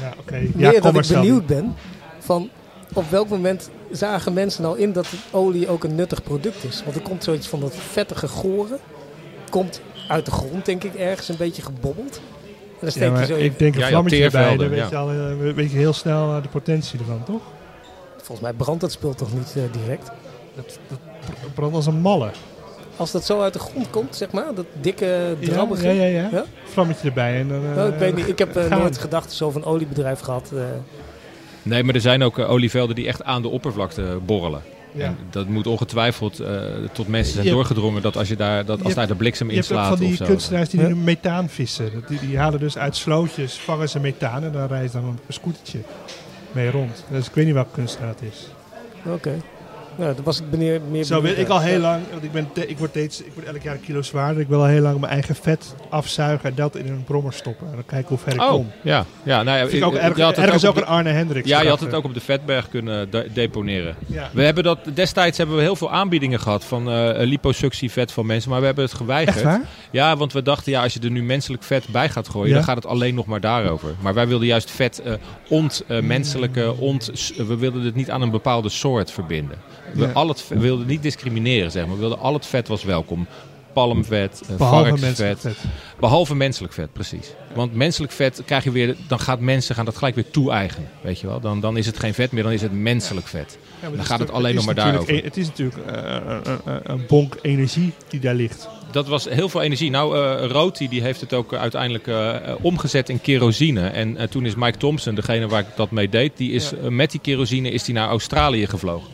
ja, oké. meer Ja, kom dat maar ik benieuwd ben van op welk moment zagen mensen nou in dat olie ook een nuttig product is. Want er komt zoiets van dat vettige goren. Komt uit de grond denk ik ergens een beetje gebobbeld. En dan steek Ja, zo ik denk een Ja, vlammetje erbij, dan teervelden, weet, ja. je al, eh, weet je heel snel eh, de potentie ervan, toch? volgens mij brandt dat spul toch niet eh, direct. Dat, dat brandt als een malle. Als dat zo uit de grond komt, zeg maar, dat dikke drabbige. ja, ja, ja. Ja? Vlammetje erbij en dan... eh, Nou, ik weet niet, ik heb eh, nooit gedacht zo van een oliebedrijf gehad. eh. Nee, maar er zijn ook eh, olievelden die echt aan de oppervlakte borrelen. Ja. En dat moet ongetwijfeld eh, tot mensen zijn Je hebt- doorgedrongen dat als, je daar, dat, als hebt- daar de bliksem Je hebt ook inslaat van die of zo. kunstenaars die Ja. nu methaan vissen. Dat- Die, die halen dus uit slootjes, vangen ze methaan en dan rijden ze dan een scootertje mee rond. Dus ik weet niet welke kunstenaar het is. Oké. Nou, dat was ik meer, meer Zo wil ik al heel lang, want ik, ben te- ik, word steeds, ik word elk jaar een kilo zwaarder. Ik wil al heel lang mijn eigen vet afzuigen en dat in een brommer stoppen. En dan kijken hoe ver ik Oh, kom. ja. ja nou ja, ik ook je erg, had het ergens ook een Arne Hendricks. de- Ja, je had het ook op de Vetberg kunnen de- deponeren. Ja. We hebben dat, destijds hebben we heel veel aanbiedingen gehad van eh liposuctievet van mensen, maar we hebben het geweigerd. Echt waar? Ja, want we dachten, ja, als je er nu menselijk vet bij gaat gooien, Ja. dan gaat het alleen nog maar daarover. Maar wij wilden juist vet eh ont, eh, menselijke, ont, s- we wilden het niet aan een bepaalde soort verbinden. We, Ja. al het, we wilden niet discrimineren, zeg maar. We wilden al het vet was welkom. Palmvet, eh, Behalve varkensvet. menselijk vet. Behalve menselijk vet, precies. Want menselijk vet krijg je weer, dan gaat mensen gaan dat gelijk weer toe-eigenen. Weet je wel? Dan, dan is het geen vet meer, dan is het menselijk vet. Ja, Dan gaat het alleen nog maar daarover. Het is natuurlijk eh, een- een- bonk energie die daar ligt. Dat was heel veel energie. Nou, eh Roti die heeft het ook eh, uiteindelijk eh, eh, omgezet in kerosine. En eh, toen is Mike Thompson, degene waar ik dat mee deed, die is, eh, met die kerosine is die naar Australië gevlogen.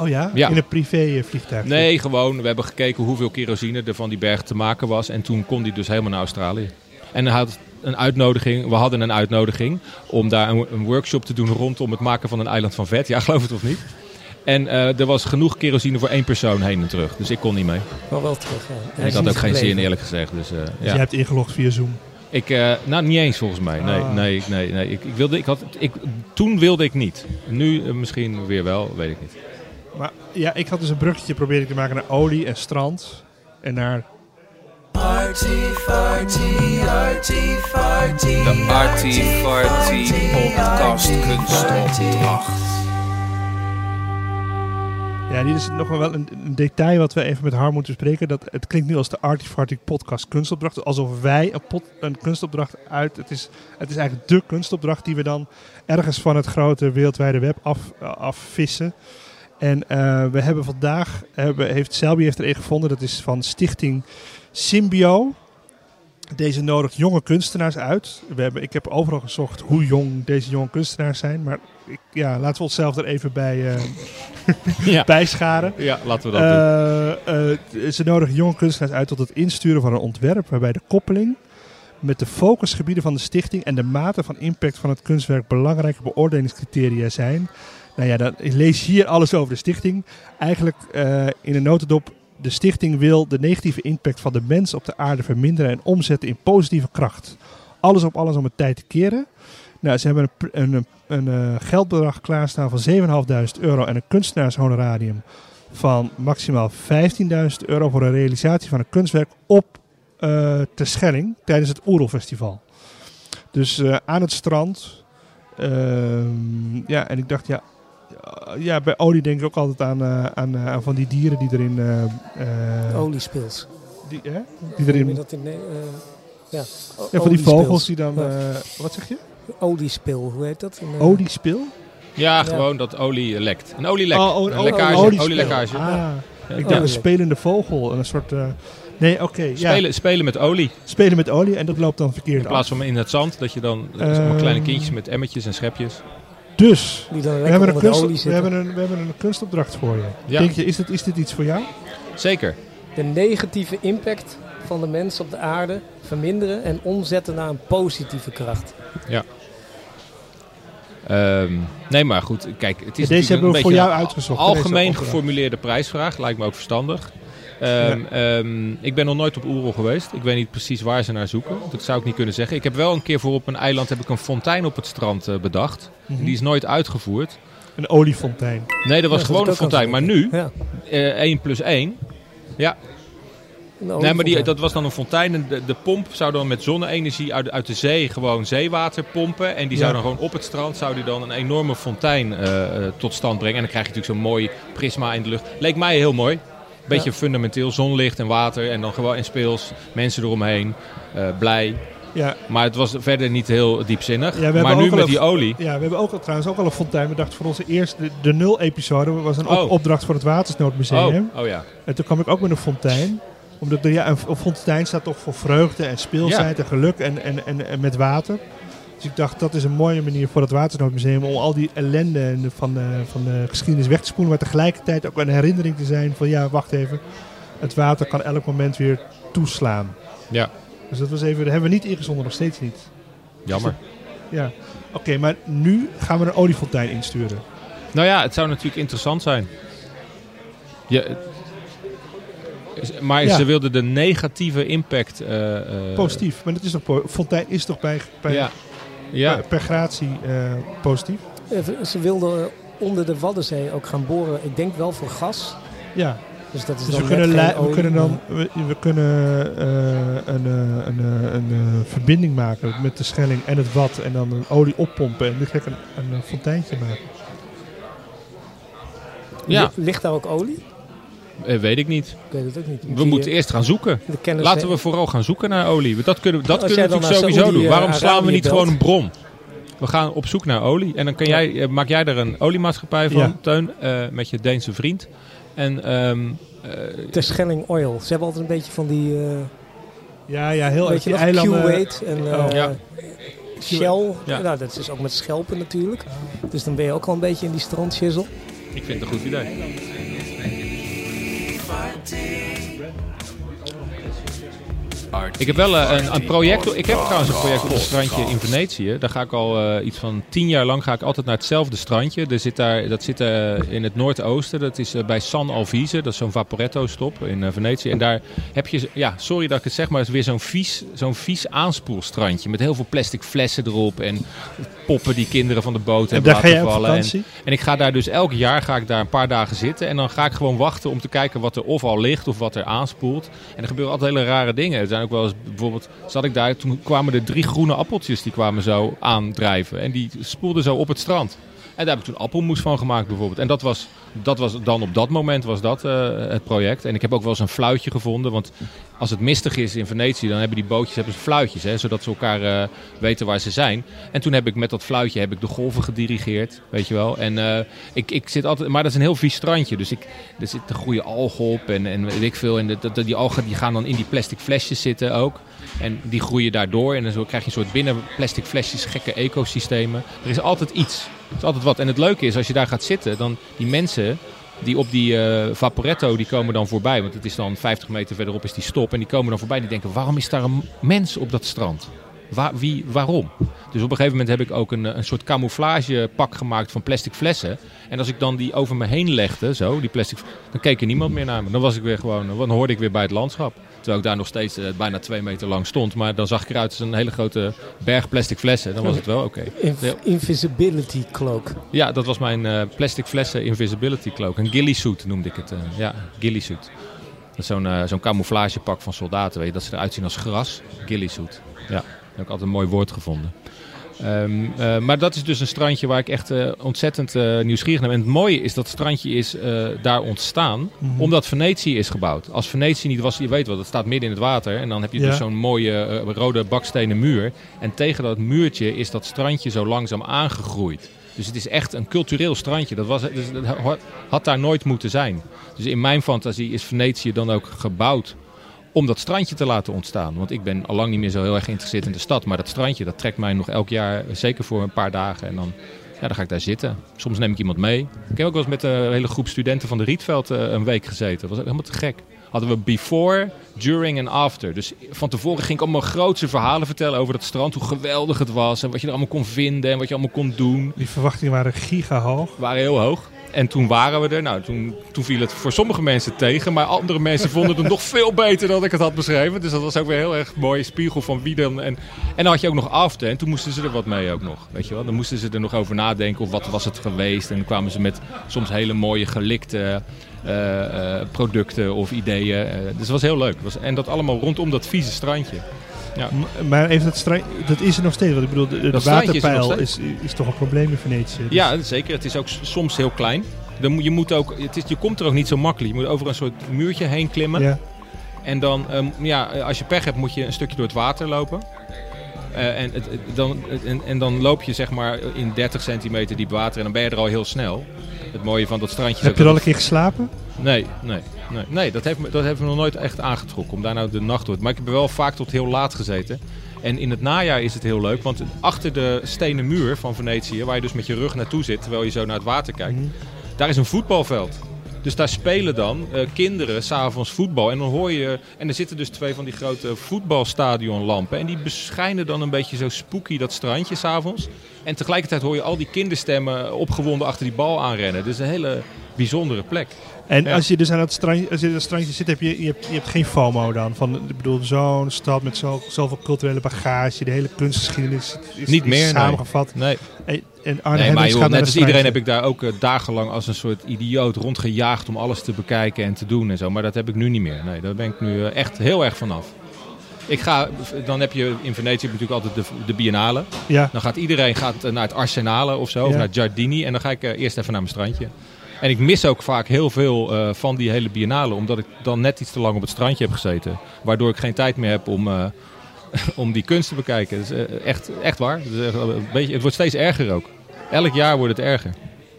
Oh ja? Ja. In een privé eh, vliegtuig. Nee, gewoon. We hebben gekeken hoeveel kerosine er van die berg te maken was. En toen kon die dus helemaal naar Australië. En hij had een uitnodiging, we hadden een uitnodiging om daar een, een workshop te doen rondom het maken van een eiland van vet. Ja, geloof het of niet. En eh, er was genoeg kerosine voor één persoon heen en terug. Dus ik kon niet mee. Maar wel terug. Ja. En ik had ook geen zin eerlijk gezegd. Dus, eh, Dus ja. je hebt ingelogd via Zoom. Ik, eh, nou, niet eens volgens mij. Nee, Ah. nee, nee, nee. Ik, ik wilde, ik had, ik, toen wilde ik niet. Nu misschien weer wel, weet ik niet. Maar ja, ik had dus een bruggetje proberen te maken naar olie en strand. En naar... De Artie Farty podcast kunstopdracht. Ja, dit is nog wel een, een detail wat we even met haar moeten bespreken. Dat, het klinkt nu als de Artifarty podcast kunstopdracht. Alsof wij een, pot, een kunstopdracht uit... Het is, het is eigenlijk de kunstopdracht die we dan ergens van het grote wereldwijde web af, afvissen. En eh, we hebben vandaag... Hebben, heeft Selby heeft er een gevonden. Dat is van stichting Symbio. Deze nodigt jonge kunstenaars uit. We hebben, ik heb overal gezocht hoe jong deze jonge kunstenaars zijn. Maar ik, ja, laten we onszelf er even bij, eh, Ja, bijscharen. ja laten we dat doen. Eh, ze nodigen jonge kunstenaars uit tot het insturen van een ontwerp waarbij de koppeling met de focusgebieden van de stichting en de mate van impact van het kunstwerk belangrijke beoordelingscriteria zijn. Nou ja, dan lees hier alles over de stichting. Eigenlijk eh, in een notendop, de stichting wil de negatieve impact van de mens op de aarde verminderen en omzetten in positieve kracht. Alles op alles om het tijd te keren. Nou, ze hebben een, een, een, een, eh, geldbedrag klaarstaan van 7.500 euro en een kunstenaarshonorarium van maximaal 15.000 euro voor een realisatie van een kunstwerk op eh Terschelling tijdens het Oerelfestival. Dus aan het strand. Ehm, ja, en ik dacht, ja, ja, bij olie denk ik ook altijd aan, eh, aan, eh, aan van die dieren die erin... eh, eh, Oliespils. die, hè? die erin dat in, eh, ja, ja, van die vogels die dan... Eh, wat zeg je? Oliespil, hoe heet dat? Een, Oliespil? Ja, gewoon dat olie lekt. Een olielek. Oh, oh, een oh, lekkage. oliespil. olielekkage. Ah, Ja. ik Oh, dacht een spelende vogel. Een soort... eh, nee, oké. ja. Spelen, spelen met olie. Spelen met olie en dat loopt dan verkeerd In plaats af. van in het zand, dat je dan Ehm. kleine kindjes met emmertjes en schepjes. Dus, we hebben, een kunst, we, hebben een, we hebben een kunstopdracht voor je. Ja. Denk je, is dit, is dit iets voor jou? Zeker. De negatieve impact van de mens op de aarde verminderen en omzetten naar een positieve kracht. Ehm, nee, maar goed, kijk, het is Deze hebben we een voor beetje jou uitgezocht. Algemeen geformuleerde prijsvraag, lijkt me ook verstandig. Ehm, ehm, ik ben nog nooit op Oerol geweest. Ik weet niet precies waar ze naar zoeken. Dat zou ik niet kunnen zeggen. Ik heb wel een keer voor op een eiland heb ik een fontein op het strand eh, bedacht. Mhm. Die is nooit uitgevoerd. Een oliefontein. Nee, dat was Ja, gewoon een fontein. Maar nu, Ja, eh 1 plus 1. Ja, nee, maar die, dat was dan een fontein. En de, de pomp zou dan met zonne-energie uit, uit de zee gewoon zeewater pompen. En die zou Ja. dan gewoon op het strand zou die dan een enorme fontein eh, eh, tot stand brengen. En dan krijg je natuurlijk zo'n mooi prisma in de lucht. Leek mij heel mooi. Beetje fundamenteel, zonlicht en water. En dan gewoon in speels, mensen eromheen, eh, blij. Ja, Maar het was verder niet heel diepzinnig. Ja, we maar nu met die olie. ja, we hebben ook al, trouwens ook al een fontein bedacht voor onze eerste, de, de nul-episode. was een op- Oh. opdracht voor het Watersnoodmuseum. Oh, oh ja. En toen kwam ik ook met een fontein. Omdat er, ja, een, een fontein staat toch voor vreugde en speelsheid en geluk en, en, en, en met water. Dus ik dacht, dat is een mooie manier voor het Watersnoodmuseum om al die ellende en de- van, de, van de geschiedenis weg te spoelen. Maar tegelijkertijd ook een herinnering te zijn van, ja, wacht even. Het water kan elk moment weer toeslaan. Ja, Dus dat was even, dat hebben we niet ingezonden, nog steeds niet. jammer. Ja. Oké, maar nu gaan we een oliefontein insturen. Nou ja, het zou natuurlijk interessant zijn. Ja, maar Ja. ze wilden de negatieve impact... eh, eh, Positief. Maar dat is toch fontein is toch bij, bij Ja. Ja. per, per gratie eh, positief? Eh, Ze wilden onder de Waddenzee ook gaan boren. Ik denk wel voor gas. Ja. Dus dat is Dus dan we kunnen, we kunnen dan we, we kunnen eh, een, eh, een, eh, een, eh, verbinding maken met de Schelling en het Wad en dan een olie oppompen en direct een, een eh, fonteintje maken. Ja. Li- Ligt daar ook olie? Eh, weet ik niet. Ik weet het ook niet. We moeten eerst gaan zoeken. Laten we vooral gaan zoeken naar olie. Want Dat kunnen, dat kunnen we natuurlijk sowieso doen. Saoedi, Waarom eh, slaan we niet gewoon een bron? We gaan op zoek naar olie. En dan kan jij, eh, maak jij er een oliemaatschappij van, Ja. Teun, eh, met je Deense vriend. En ehm, eh, De Schelling Oil. Ze hebben altijd een beetje van die... eh Ja, ja, heel weet erg je die nog, eilanden. Q-Weight en eh, Oh. Ja. Shell. Ja. Nou, dat is ook met schelpen natuurlijk. Dus dan ben je ook al een beetje in die strandschizzel. ik vind het een goed idee. party. Ik heb wel eh, een, een project. Ik heb trouwens een project op een strandje in Venetië. Daar ga ik al eh, iets van tien jaar lang ga ik altijd naar hetzelfde strandje. Er zit daar, dat zit eh, in het noordoosten. Dat is bij San Alvise. Dat is zo'n Vaporetto-stop in Venetië. En daar heb je, ja, sorry dat ik het zeg, maar het is weer zo'n vies, zo'n vies aanspoelstrandje. Met heel veel plastic flessen erop. En poppen die kinderen van de boot En hebben laten vallen. En, vakantie? en ik ga daar dus elk jaar ga ik daar een paar dagen zitten. En dan ga ik gewoon wachten om te kijken wat er of al ligt of wat er aanspoelt. En er gebeuren altijd hele rare dingen. Er zijn ook wel eens, bijvoorbeeld, zat ik daar, toen kwamen er drie groene appeltjes die kwamen zo aandrijven. En die spoelden zo op het strand. En daar heb ik toen appelmoes van gemaakt bijvoorbeeld. En dat was, dat was dan op dat moment was dat eh, het project. En ik heb ook wel eens een fluitje gevonden. Want als het mistig is in Venetië, dan hebben die bootjes hebben ze fluitjes. Hè, zodat ze elkaar eh, weten waar ze zijn. En toen heb ik met dat fluitje heb ik de golven gedirigeerd. Weet je wel. En eh, ik, ik zit altijd. Maar dat is een heel vies strandje. Dus ik, er zitten goede algen op. En, en weet ik veel. En dat, dat- die algen die gaan dan in die plastic flesjes zitten ook. En die groeien daardoor. En dan krijg je een soort binnen plastic flesjes gekke ecosystemen. Er is altijd iets. Er is altijd wat. En het leuke is, als je daar gaat zitten, dan die mensen die op die eh, Vaporetto, die komen dan voorbij. Want het is dan 50 meter verderop is die stop. En die komen dan voorbij die denken, waarom is daar een mens op dat strand? Wie, waarom? Dus op een gegeven moment heb ik ook een, eh, een soort camouflagepak gemaakt van plastic flessen. En als ik dan die over me heen legde, zo, die plastic, dan keek er niemand meer naar me. Dan was ik weer gewoon, dan hoorde ik weer bij het landschap. Terwijl ik daar nog steeds eh, bijna twee meter lang stond. Maar dan zag ik eruit als een hele grote berg plastic flessen. Dan was het wel oké. Ja. invisibility cloak. Ja, dat was mijn eh, plastic flessen invisibility cloak. Een ghillie suit noemde ik het. eh, ja, ghillie suit. Dat is zo'n zo'n camouflagepak van soldaten. Weet je, dat ze eruit zien als gras. Ghillie suit. Ja, daar heb ik altijd een mooi woord gevonden. Ehm, eh, maar dat is dus een strandje waar ik echt eh, ontzettend eh, nieuwsgierig naar ben. En het mooie is dat het strandje is daar ontstaan Mhm. omdat Venetië is gebouwd. Als Venetië niet was, je weet wel, dat staat midden in het water. En dan heb je Ja. dus zo'n mooie rode bakstenen muur. En tegen dat muurtje is dat strandje zo langzaam aangegroeid. Dus het is echt een cultureel strandje. Dat, was, dus dat ha- had daar nooit moeten zijn. Dus in mijn fantasie is Venetië dan ook gebouwd om dat strandje te laten ontstaan. Want ik ben al lang niet meer zo heel erg geïnteresseerd in de stad. Maar dat strandje, dat trekt mij nog elk jaar, zeker voor een paar dagen. En dan, ja, dan ga ik daar zitten. Soms neem ik iemand mee. Ik heb ook wel eens met een hele groep studenten van de Rietveld eh, een week gezeten. Dat was helemaal te gek. Hadden we before, during en after. Dus van tevoren ging ik allemaal grootse verhalen vertellen over dat strand. Hoe geweldig het was en wat je er allemaal kon vinden en wat je allemaal kon doen. Die verwachtingen waren gigahoog. Waren heel hoog. En toen waren we er. Nou, toen, toen viel het voor sommige mensen tegen. Maar andere mensen vonden het nog veel beter dan ik het had beschreven. Dus dat was ook weer heel erg mooie spiegel van wie dan. En, en dan had je ook nog after. En toen moesten ze er wat mee ook nog. Weet je wel? Dan moesten ze er nog over nadenken. Of wat was het geweest. En dan kwamen ze met soms hele mooie gelikte eh, eh, producten of ideeën. Eh, dus het was heel leuk. Was, en dat allemaal rondom dat vieze strandje. M- Maar even dat dat is er nog steeds. Want ik bedoel, de, is er waterpeil is, is, toch een probleem in Venetië. Dus- Ja, zeker. Het is ook soms heel klein. Dan je, moet ook, het is, je komt er ook niet zo makkelijk. Je moet over een soort muurtje heen klimmen. Ja. En dan, ehm, ja, als je pech hebt, moet je een stukje door het water lopen. Eh, en, het, dan, en, en dan loop je zeg maar in 30 centimeter diep water en dan ben je er al heel snel. Het mooie van dat strandje Heb je er al een keer geslapen? Nee, nee, nee. nee dat, heeft me, dat heeft me nog nooit echt aangetrokken om daar nou de nacht door te Maar ik heb er wel vaak tot heel laat gezeten. En in het najaar is het heel leuk, want achter de stenen muur van Venetië, waar je dus met je rug naartoe zit terwijl je zo naar het water kijkt, Mhm. daar is een voetbalveld. Dus daar spelen dan eh, kinderen s'avonds voetbal. En dan hoor je. En er zitten dus twee van die grote voetbalstadionlampen. En die beschijnen dan een beetje zo spooky dat strandje s'avonds. En tegelijkertijd hoor je al die kinderstemmen opgewonden achter die bal aanrennen. Dus een hele bijzondere plek. En Ja. als je dus aan het strandje, als je het strandje zit, heb je, je, hebt, je hebt geen FOMO dan. Van, ik bedoel, zo'n stad met zo, zoveel culturele bagage, de hele kunstgeschiedenis is, Niet meer, nee. samengevat. Nee, En, en Arne nee maar joh, net als iedereen heb ik daar ook eh, dagenlang als een soort idioot rondgejaagd om alles te bekijken en te doen en zo. Maar dat heb ik nu niet meer. Nee, daar ben ik nu eh, echt heel erg vanaf. Ik ga, dan heb je in Venetië natuurlijk altijd de, de Biennale. Ja, Dan gaat iedereen gaat eh, naar het Arsenale of zo, of naar Giardini. En dan ga ik eerst even naar mijn strandje. En ik mis ook vaak heel veel eh, van die hele Biennale, omdat ik dan net iets te lang op het strandje heb gezeten. Waardoor ik geen tijd meer heb om, eh, om die kunst te bekijken. Dat is eh, echt, echt waar. Is echt een beetje, het wordt steeds erger ook. Elk jaar wordt het erger.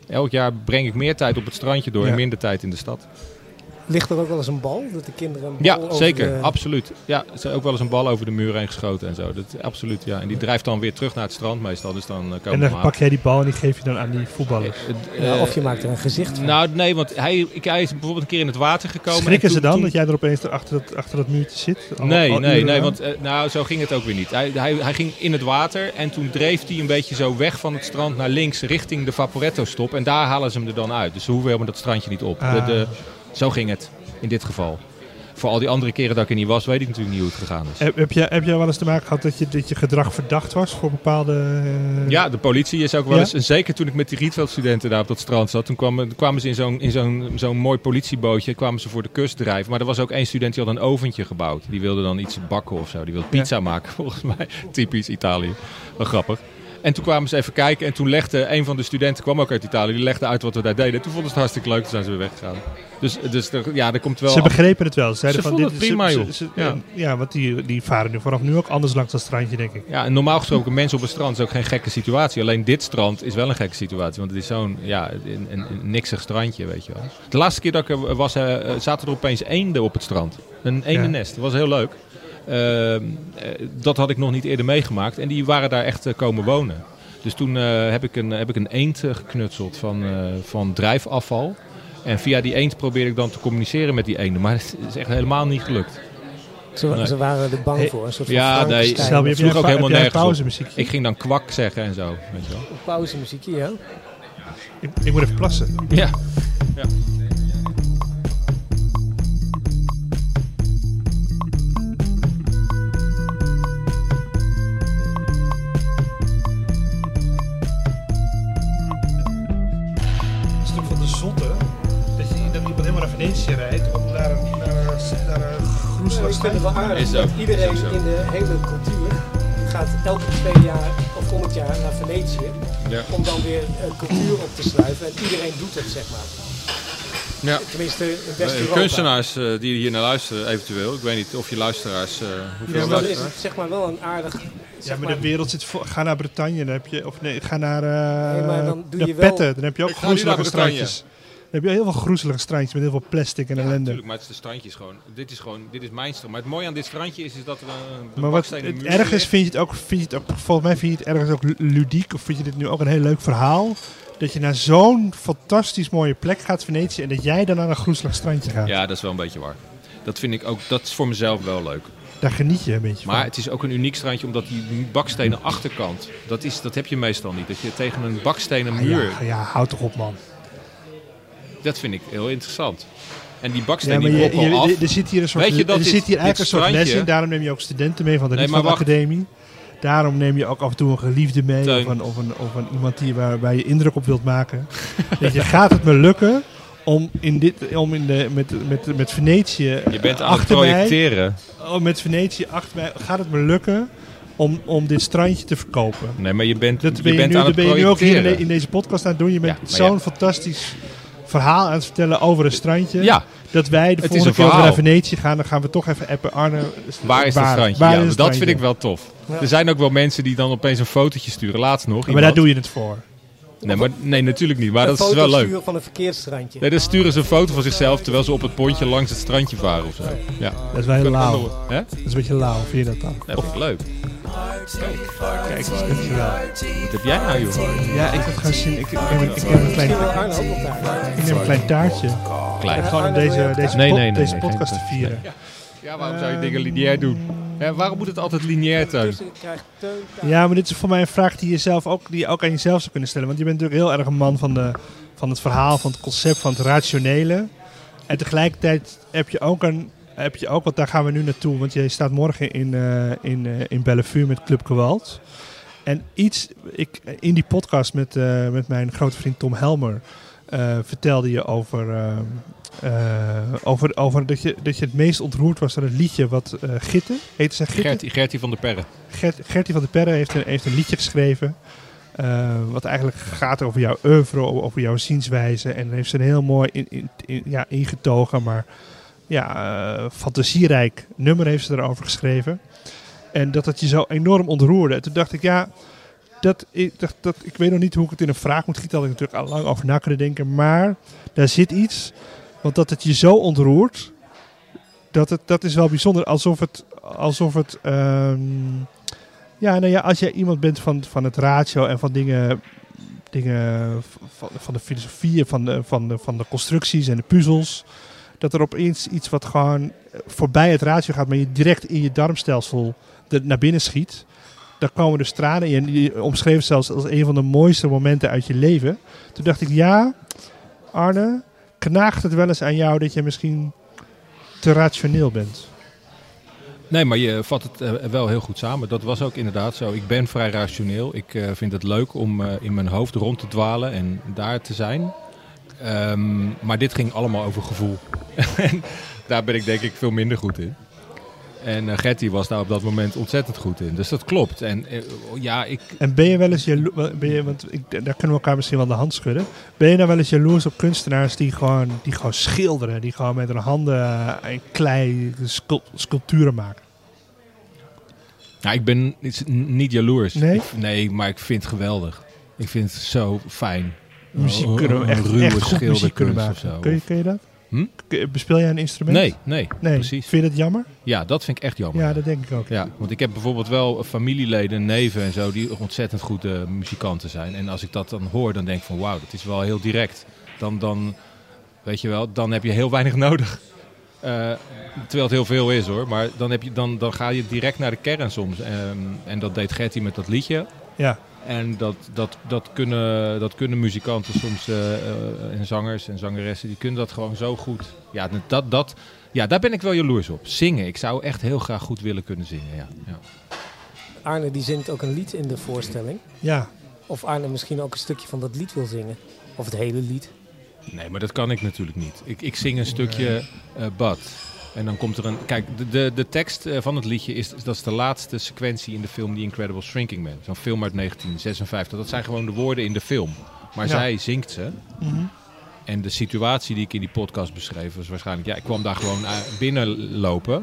Elk jaar breng ik meer tijd op het strandje door Ja. en minder tijd in de stad. Ligt er ook wel eens een bal? Dat de kinderen een bal Ja, zeker. de- Absoluut. Ja, er is ook wel eens een bal over de muur heen geschoten en zo. Dat, absoluut, ja. En die drijft dan weer terug naar het strand meestal. Dus dan eh, komen en dan pak jij die bal en die geef je dan aan die voetballers. Ja, Eh, of je maakt er een gezicht van. Nou, nee, want hij, ik, hij is bijvoorbeeld een keer in het water gekomen. Schrikken en ze toen- dan toen- dat jij er opeens achter dat, achter dat muurtje zit? Al- Nee, al nee, nee, want eh, nou, zo ging het ook weer niet. Hij, hij, hij ging in het water en toen dreef hij een beetje zo weg van het strand naar links richting de Vaporetto-stop. En daar halen ze hem er dan uit. Dus ze hoeven helemaal dat strandje niet op. Ah. De, de, zo ging het in dit geval. Voor al die andere keren dat ik er niet was, weet ik natuurlijk niet hoe het gegaan is. Heb, heb, jij, heb jij wel eens te maken gehad dat je, dat je gedrag verdacht was voor bepaalde... eh, Ja, de politie is ook wel Ja? eens. En zeker toen ik met die Rietveld-studenten daar op dat strand zat. Toen kwamen, kwamen ze in zo'n in zo'n zo'n mooi politiebootje. kwamen ze voor de kust drijven. Maar er was ook één student die had een oventje gebouwd. Die wilde dan iets bakken of zo. Die wilde pizza maken, volgens mij. Typisch Italië. Wel grappig. En toen kwamen ze even kijken. En toen legde een van de studenten, kwam ook uit Italië. Die legde uit wat we daar deden. Toen vonden ze het hartstikke leuk. Toen zijn ze weer weggegaan. Dus, dus er, ja, er komt wel. Ze begrepen het wel. Ze, zeiden Ze van, vonden dit, het prima, ze- joh. ze- Ja. ja. want die, die varen nu vanaf nu ook anders langs dat strandje, denk ik. Ja, en normaal gesproken mensen op een strand is ook geen gekke situatie. Alleen dit strand is wel een gekke situatie. Want het is zo'n ja, een, een, een niksig strandje, weet je wel. De laatste keer dat ik er was, eh, zaten er opeens eenden op het strand. Een eendennest. Dat was heel leuk. Ehm, eh, dat had ik nog niet eerder meegemaakt. En die waren daar echt eh, komen wonen. Dus toen eh, heb, ik een, heb ik een eend geknutseld van, eh, van drijfafval. En via die eend probeerde ik dan te communiceren met die eenden. Maar het is echt helemaal niet gelukt. Ze, Nee. ze waren er bang voor. Een soort van ja, nee, sloeg jij ook helemaal nergens? Ik ging dan kwak zeggen en zo. Weet je wel. Pauzemuziekje, ja. Ik, ik moet even plassen. Ja. Het ik vind het wel aardig. Is ook. dat iedereen Is ook zo. in de hele cultuur gaat elke twee jaar of komend jaar naar Venetië. Ja. Om dan weer een cultuur op te sluiten. En iedereen doet het, zeg maar. Ja. Tenminste, in Eh, West-Europa. kunstenaars eh, die hier naar luisteren, eventueel. Ik weet niet of je luisteraars. eh hoeveel dan is het zeg maar wel een aardig... Ja, maar de wereld zit vol. Ga naar Bretagne, dan heb je. Of nee, ga naar. eh Nee, maar dan doe je wel- Petten, dan heb je ook Ik ga heb je heel veel groezelige strandjes met heel veel plastic en Ja, ellende. natuurlijk, maar het is de strandjes gewoon. Dit is gewoon, dit is mijn strand. Maar het mooie aan dit strandje is, is dat er een, een maar wat het muur erg is, ligt. vind je het ook, vind je het ook, volgens mij vind je het ergens ook lu- ludiek, of vind je dit nu ook een heel leuk verhaal, dat je naar zo'n fantastisch mooie plek gaat, Venetië, en dat jij dan naar een groezelig strandje gaat. Ja, dat is wel een beetje waar. Dat vind ik ook, dat is voor mezelf wel leuk. Daar geniet je een beetje Maar van. het is ook een uniek strandje, omdat die bakstenen achterkant, dat, is, dat heb je meestal niet. Dat je tegen een bakstenen Ah, muur, ja, ja, houd toch op man. Dat vind ik heel interessant. En die Ja, bakstenen maar die je, af. er- er zit hier een soort, Weet je dat er dit- zit hier eigenlijk een soort les in. Daarom neem je ook studenten mee van de Nee. Academie. Daarom neem je ook af en toe een geliefde mee. Teun. Of, een, of, een, of een iemand die, waar, waar je indruk op wilt maken. Weet je, gaat het me lukken om, in dit, om in de, met, met, met Venetië je bent aan het achter mij... projecteren. Oh, met Venetië achter mij gaat het me lukken om, om dit strandje te verkopen. Nee, maar je bent, Dat ben je, bent nu, aan dat het ben je nu ook hier in, projecteren. de- in deze podcast aan het doen. Je bent Ja, zo'n ja. fantastisch verhaal aan het vertellen over een strandje. Ja, Dat wij de volgende een keer als we verhaal. naar Venetië gaan, dan gaan we toch even appen. Arne, waar is dat strandje? waar ja, is dat vind ik wel tof. Ja. Er zijn ook wel mensen die dan opeens een fotootje sturen. Laatst nog. Maar daar doe je het voor. Nee, maar, nee, natuurlijk niet. Maar een dat is wel leuk. sturen van een verkeersstrandje. Nee, dan sturen ze een foto van zichzelf terwijl ze op het pontje langs het strandje varen of zo. Ja. Dat is wel heel lauw. Hè? Dat is een beetje lauw, vind je dat dan? Dat vind ik leuk. Kijk, dankjewel. Wat heb jij nou, joh? Ja, ik had gewoon zin. Ik, ik, neem, een- ik neem een klein, ik neem een klein taartje. Klein. Gewoon om deze, deze, Nee, pod- nee, nee, deze nee, podcast te vieren. Ja, waarom zou je dingen lineair doen? Hè, waarom moet het altijd lineair, Teun? Teun taart. Ja, maar dit is voor mij een vraag die je, zelf ook, die je ook aan jezelf zou kunnen stellen. Want je bent natuurlijk heel erg een man van, de, van het verhaal, van het concept, van het rationele. En tegelijkertijd heb je ook een... Heb je ook, want daar gaan we nu naartoe, want je staat morgen in, eh, in, eh, in Bellevue met Club Gewalt. En iets, ik, in die podcast met, eh, met mijn grote vriend Tom Helmer vertelde je over, over, over dat, je, dat je het meest ontroerd was door het liedje wat eh Gitte, heette zij Gitte? Gertie, Gertie van der Perre. Gert, Gertie van der Perre heeft een, heeft een liedje geschreven. wat eigenlijk gaat over jouw oeuvre, over jouw zienswijze. En heeft ze een heel mooi in, in, in- ja, ingetogen, maar ja, eh, fantasierijk nummer heeft ze erover geschreven. En dat het je zo enorm ontroerde. En toen dacht ik, ja, dat, ik, dat, ik weet nog niet hoe ik het in een vraag moet gieten. Had ik natuurlijk al lang over na kunnen denken. Maar daar zit iets, want dat het je zo ontroert, dat, het, dat is wel bijzonder. Alsof het, alsof het ehm, ja, nou ja, als jij iemand bent van, van het ratio en van dingen, dingen van, van de filosofie, van de, van, de, van de constructies en de puzzels, dat er opeens iets wat gewoon voorbij het ratio gaat, maar je direct in je darmstelsel naar binnen schiet. Daar komen dus tranen in. Je omschreef zelfs als een van de mooiste momenten uit je leven. Toen dacht ik, ja, Arne, knaagt het wel eens aan jou dat je misschien te rationeel bent? Nee, maar je vat het eh, wel heel goed samen. Dat was ook inderdaad zo. Ik ben vrij rationeel. Ik eh, vind het leuk om eh, in mijn hoofd rond te dwalen en daar te zijn. Ehm, maar dit ging allemaal over gevoel. en daar ben ik denk ik veel minder goed in. En eh, Gertie was daar op dat moment ontzettend goed in. Dus dat klopt. En eh, ja, ik, En ben je wel eens jaloers, ben je, want ik, daar kunnen we elkaar misschien wel de hand schudden. Ben je nou wel eens jaloers op kunstenaars die gewoon, die gewoon schilderen, die gewoon met hun handen en klei scul- sculpturen maken? nou, ik ben niet, niet jaloers. Nee? Ik- nee, maar ik vind het geweldig. Ik vind het zo fijn. Muziek Oh, kunnen we een echt, ruwe echt goed muziek kunnen maken. of zo. Kun je, kun je dat? Hm? Bespeel jij een instrument? Nee, nee, nee. precies. Vind je dat jammer? Ja, dat vind ik echt jammer. Ja, dat denk ik ook. Ja, want ik heb bijvoorbeeld wel familieleden, neven en zo, die ontzettend goede muzikanten zijn. En als ik dat dan hoor, dan denk ik van wauw, dat is wel heel direct. Dan, dan weet je wel, dan heb je heel weinig nodig. Eh, terwijl het heel veel is hoor, maar dan, heb je, dan, dan ga je direct naar de kern soms. Ehm, en dat deed Gertie met dat liedje. Ja, En dat, dat, dat, kunnen, dat kunnen muzikanten soms, eh, eh, en zangers en zangeressen, die kunnen dat gewoon zo goed. Ja, dat, dat, ja, daar ben ik wel jaloers op. Zingen, ik zou echt heel graag goed willen kunnen zingen. Ja, ja. Arne die zingt ook een lied in de voorstelling. ja. Of Arne misschien ook een stukje van dat lied wil zingen. Of het hele lied. Nee, maar dat kan ik natuurlijk niet. Ik, ik zing een stukje eh Bud. En dan komt er een... Kijk, de, de, de tekst eh, van het liedje is... Dat is de laatste sequentie in de film The Incredible Shrinking Man. Zo'n film uit 1956. Dat zijn gewoon de woorden in de film. Maar Ja. zij zingt ze. Mhm. En de situatie die ik in die podcast beschreef was waarschijnlijk... Ja, ik kwam daar gewoon eh, binnenlopen.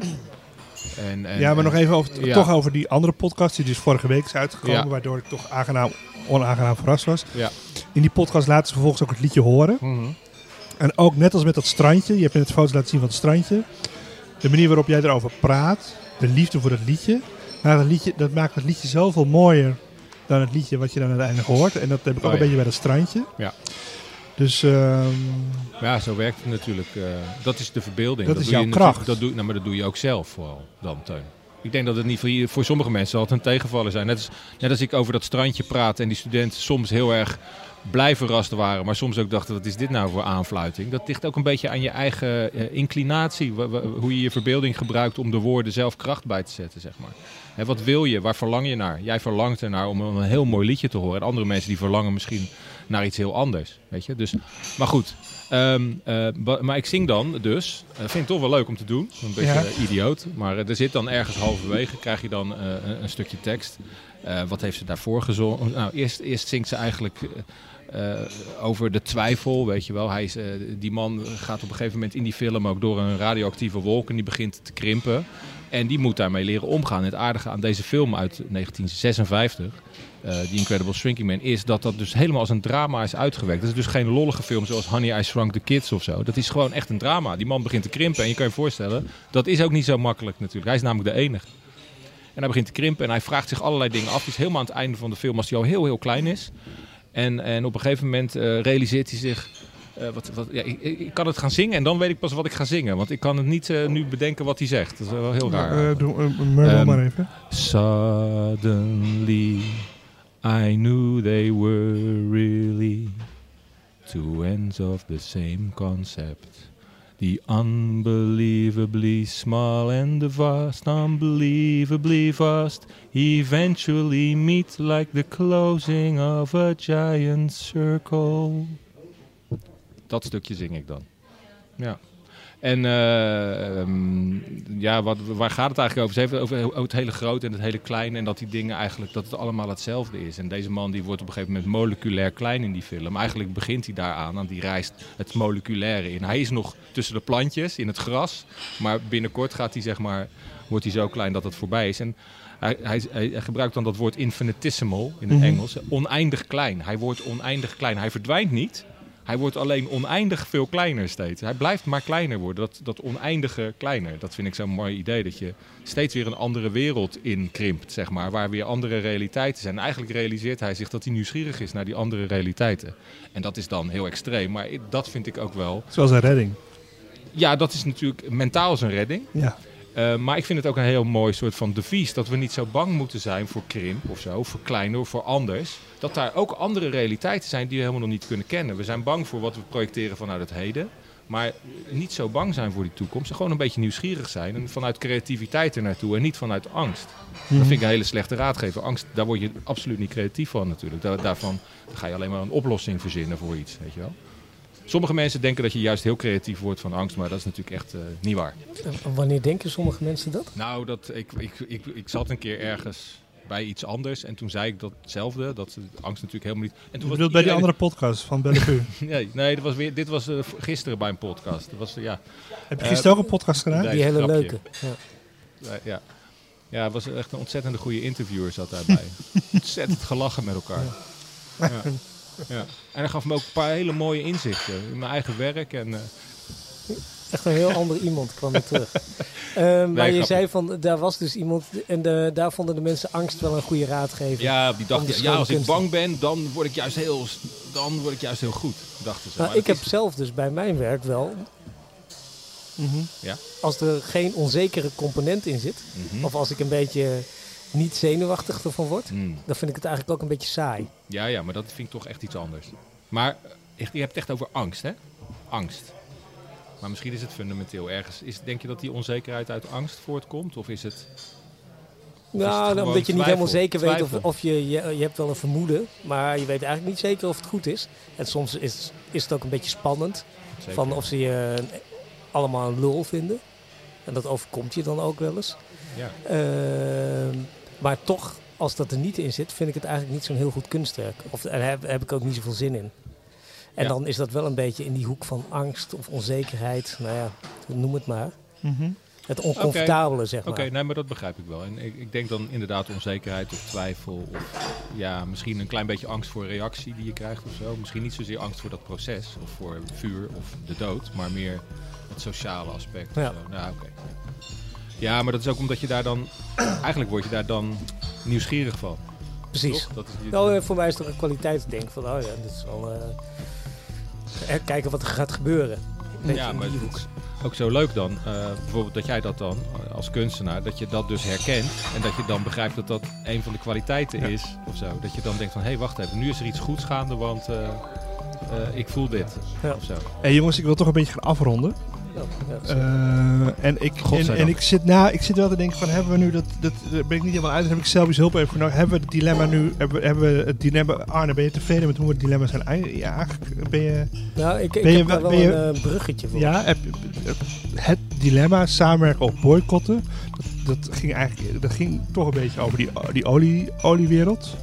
En, en, ja, maar nog en- even over, ja. toch over die andere podcast die dus vorige week is uitgekomen, Ja. waardoor ik toch aangenaam, onaangenaam verrast was. Ja. In die podcast laten ze vervolgens ook het liedje horen. Mhm. En ook net als met dat strandje, je hebt net foto's laten zien van het strandje. De manier waarop jij erover praat, de liefde voor het liedje, maar dat, liedje, dat maakt het liedje zoveel mooier dan het liedje wat je dan uiteindelijk hoort. En dat heb ik ook Oh, een beetje bij dat strandje. Ja. Dus ehm, Ja, zo werkt het natuurlijk. eh, dat is de verbeelding. Dat is doe je jouw kracht. Dat doe, nou, maar dat doe je ook zelf vooral dan, Teun. Ik denk dat het niet voor, voor sommige mensen altijd een tegenvaller zijn. Net als, net als ik over dat strandje praat en die studenten soms heel erg blij verrast waren, maar soms ook dachten, wat is dit nou voor aanfluiting? Dat ligt ook een beetje aan je eigen eh, inclinatie, hoe je je verbeelding gebruikt om de woorden zelf kracht bij te zetten, zeg maar. Hè, wat wil je? Waar verlang je naar? Jij verlangt ernaar om een heel mooi liedje te horen. En andere mensen die verlangen misschien naar iets heel anders, weet je? Dus, maar goed, Ehm, eh, maar ik zing dan dus. Uh, vind ik toch wel leuk om te doen. Een beetje Ja. eh, idioot. Maar eh, er zit dan ergens halverwege, krijg je dan eh, een, een stukje tekst. Eh, wat heeft ze daarvoor gezongen? Nou, eerst, eerst zingt ze eigenlijk eh, over de twijfel, weet je wel. Hij is, eh, die man gaat op een gegeven moment in die film ook door een radioactieve wolk en die begint te krimpen. En die moet daarmee leren omgaan. Het aardige aan deze film uit 1956, eh The Incredible Shrinking Man, is dat dat dus helemaal als een drama is uitgewerkt. Dat is dus geen lollige film zoals Honey, I Shrunk the Kids of zo. Dat is gewoon echt een drama. Die man begint te krimpen en je kan je voorstellen, dat is ook niet zo makkelijk natuurlijk. Hij is namelijk de enige. En hij begint te krimpen en hij vraagt zich allerlei dingen af. Het is helemaal aan het einde van de film als hij al heel, heel klein is. En, en op een gegeven moment eh, realiseert hij zich... eh, wat, wat, ja, ik, kan het gaan zingen en dan weet ik pas wat ik ga zingen. Want ik kan het niet eh, nu bedenken wat hij zegt. Dat is wel heel raar. doe Murmel Ehm, maar even. Suddenly I knew they were really two ends of the same concept. The unbelievably small and the vast, unbelievably vast, eventually meet like the closing of a giant circle. Dat stukje zing ik dan. Ja. En eh, ehm, ja, wat, waar gaat het eigenlijk over? Ze heeft het over het hele grote en het hele kleine. En dat die dingen eigenlijk, dat het allemaal hetzelfde is. En deze man die wordt op een gegeven moment moleculair klein in die film. Eigenlijk begint hij daaraan, aan die reist het moleculaire in. Hij is nog tussen de plantjes, in het gras. Maar binnenkort gaat hij, zeg maar, wordt hij zo klein dat het voorbij is. En hij, hij, hij gebruikt dan dat woord infinitesimal in het Mhm. Engels. Oneindig klein. Hij wordt oneindig klein. Hij verdwijnt niet. Hij wordt alleen oneindig veel kleiner steeds. Hij blijft maar kleiner worden. Dat, dat oneindige kleiner. Dat vind ik zo'n mooi idee. Dat je steeds weer een andere wereld inkrimpt, zeg maar. Waar weer andere realiteiten zijn. En eigenlijk realiseert hij zich dat hij nieuwsgierig is naar die andere realiteiten. En dat is dan heel extreem. Maar dat vind ik ook wel... Zoals een redding. Ja, dat is natuurlijk mentaal zijn redding. Ja. Uh, maar ik vind het ook een heel mooi soort van devies. Dat we niet zo bang moeten zijn voor krimp of zo. Voor kleiner voor anders. Dat daar ook andere realiteiten zijn die we helemaal nog niet kunnen kennen. We zijn bang voor wat we projecteren vanuit het heden. Maar niet zo bang zijn voor die toekomst. Gewoon een beetje nieuwsgierig zijn. En vanuit creativiteit er naartoe. En niet vanuit angst. Dat vind ik een hele slechte raadgever. Angst, daar word je absoluut niet creatief van natuurlijk. Daar, daarvan ga je alleen maar een oplossing verzinnen voor iets. Weet je wel. Sommige mensen denken dat je juist heel creatief wordt van angst, maar dat is natuurlijk echt uh, niet waar. En wanneer denken sommige mensen dat? Nou, dat, ik, ik, ik, ik zat een keer ergens bij iets anders en toen zei ik datzelfde, dat angst natuurlijk helemaal niet... En toen Je bedoelt bij die andere podcast van Bellevue? nee, nee dat was weer, dit was uh, gisteren bij een podcast. Dat was, uh, ja. Heb je gisteren ook een podcast gedaan? Die hele grapje. leuke. Ja. ja. Ja, het was echt een ontzettende goede interviewer zat daarbij. Ontzettend gelachen met elkaar. Ja. Ja. En hij gaf me ook een paar hele mooie inzichten in mijn eigen werk. En, uh, Echt een heel ander iemand kwam er terug. Ehm, maar je grappig. zei van, daar was dus iemand en de, daar vonden de mensen angst wel een goede raadgever. Ja, die dachten, ja, als ik bang ben, dan word ik juist heel, dan word ik juist heel goed, dachten ze. Nou, Maar ik dat heb is- zelf dus bij mijn werk wel, Mhm. Ja. als er geen onzekere component in zit, Mhm. of als ik een beetje niet zenuwachtig ervan word, Hmm. dan vind ik het eigenlijk ook een beetje saai. Ja, ja, maar dat vind ik toch echt iets anders. Maar eh, je hebt het echt over angst, hè? Angst. Maar misschien is het fundamenteel ergens. Is, denk je dat die onzekerheid uit angst voortkomt? Of is het... Of is het Nou, omdat je niet twijfel? helemaal zeker weet of, of je, je, je hebt wel een vermoeden, maar je weet eigenlijk niet zeker of het goed is. En soms is, is het ook een beetje spannend, Zeker. van of ze je allemaal een lul vinden. En dat overkomt je dan ook wel eens. Ja. Ehm, maar toch, als dat er niet in zit, vind ik het eigenlijk niet zo'n heel goed kunstwerk. Of daar heb, heb ik ook niet zoveel zin in. En Ja. dan is dat wel een beetje in die hoek van angst of onzekerheid. Nou ja, noem het maar. Mhm. Het oncomfortabele, zeg Oké, maar. nee, maar dat begrijp ik wel. En ik, ik denk dan inderdaad onzekerheid of twijfel. Of ja, misschien een klein beetje angst voor reactie die je krijgt of zo. Misschien niet zozeer angst voor dat proces of voor vuur of de dood. Maar meer het sociale aspect. Ja. Nou, oké. Ja, maar dat is ook omdat je daar dan... Eigenlijk word je daar dan nieuwsgierig van. Precies. Toch? Dat is je- Nou, eh, voor mij is het toch een kwaliteitsdenk van, oh ja, dit is wel... eh, eh, kijken wat er gaat gebeuren. Beetje ja, in maar die het is ook zo leuk dan, eh, bijvoorbeeld dat jij dat dan als kunstenaar, dat je dat dus herkent en dat je dan begrijpt dat dat een van de kwaliteiten is of zo. Dat je dan denkt van, hé, hey, wacht even, nu is er iets goeds gaande, want eh, eh, ik voel dit Ja. of zo. Hey jongens, ik wil toch een beetje gaan afronden. Ja. Eh, en ik, en, en ik, zit na, ik zit wel te denken van, hebben we nu dat, dat daar ben ik niet helemaal uit, daar heb ik zelf eens hulp even voor nodig. Hebben we het dilemma nu, hebben, we- hebben we het dilemma, Arne, ben je tevreden met hoe we het dilemma zijn? Ja, eigenlijk ben je, nou, ik, ik ben je heb wel- daar wel ben je- een eh, bruggetje voor. ja, heb, het dilemma, samenwerken of boycotten, dat, dat ging eigenlijk, dat ging toch een beetje over die, die olie, oliewereld.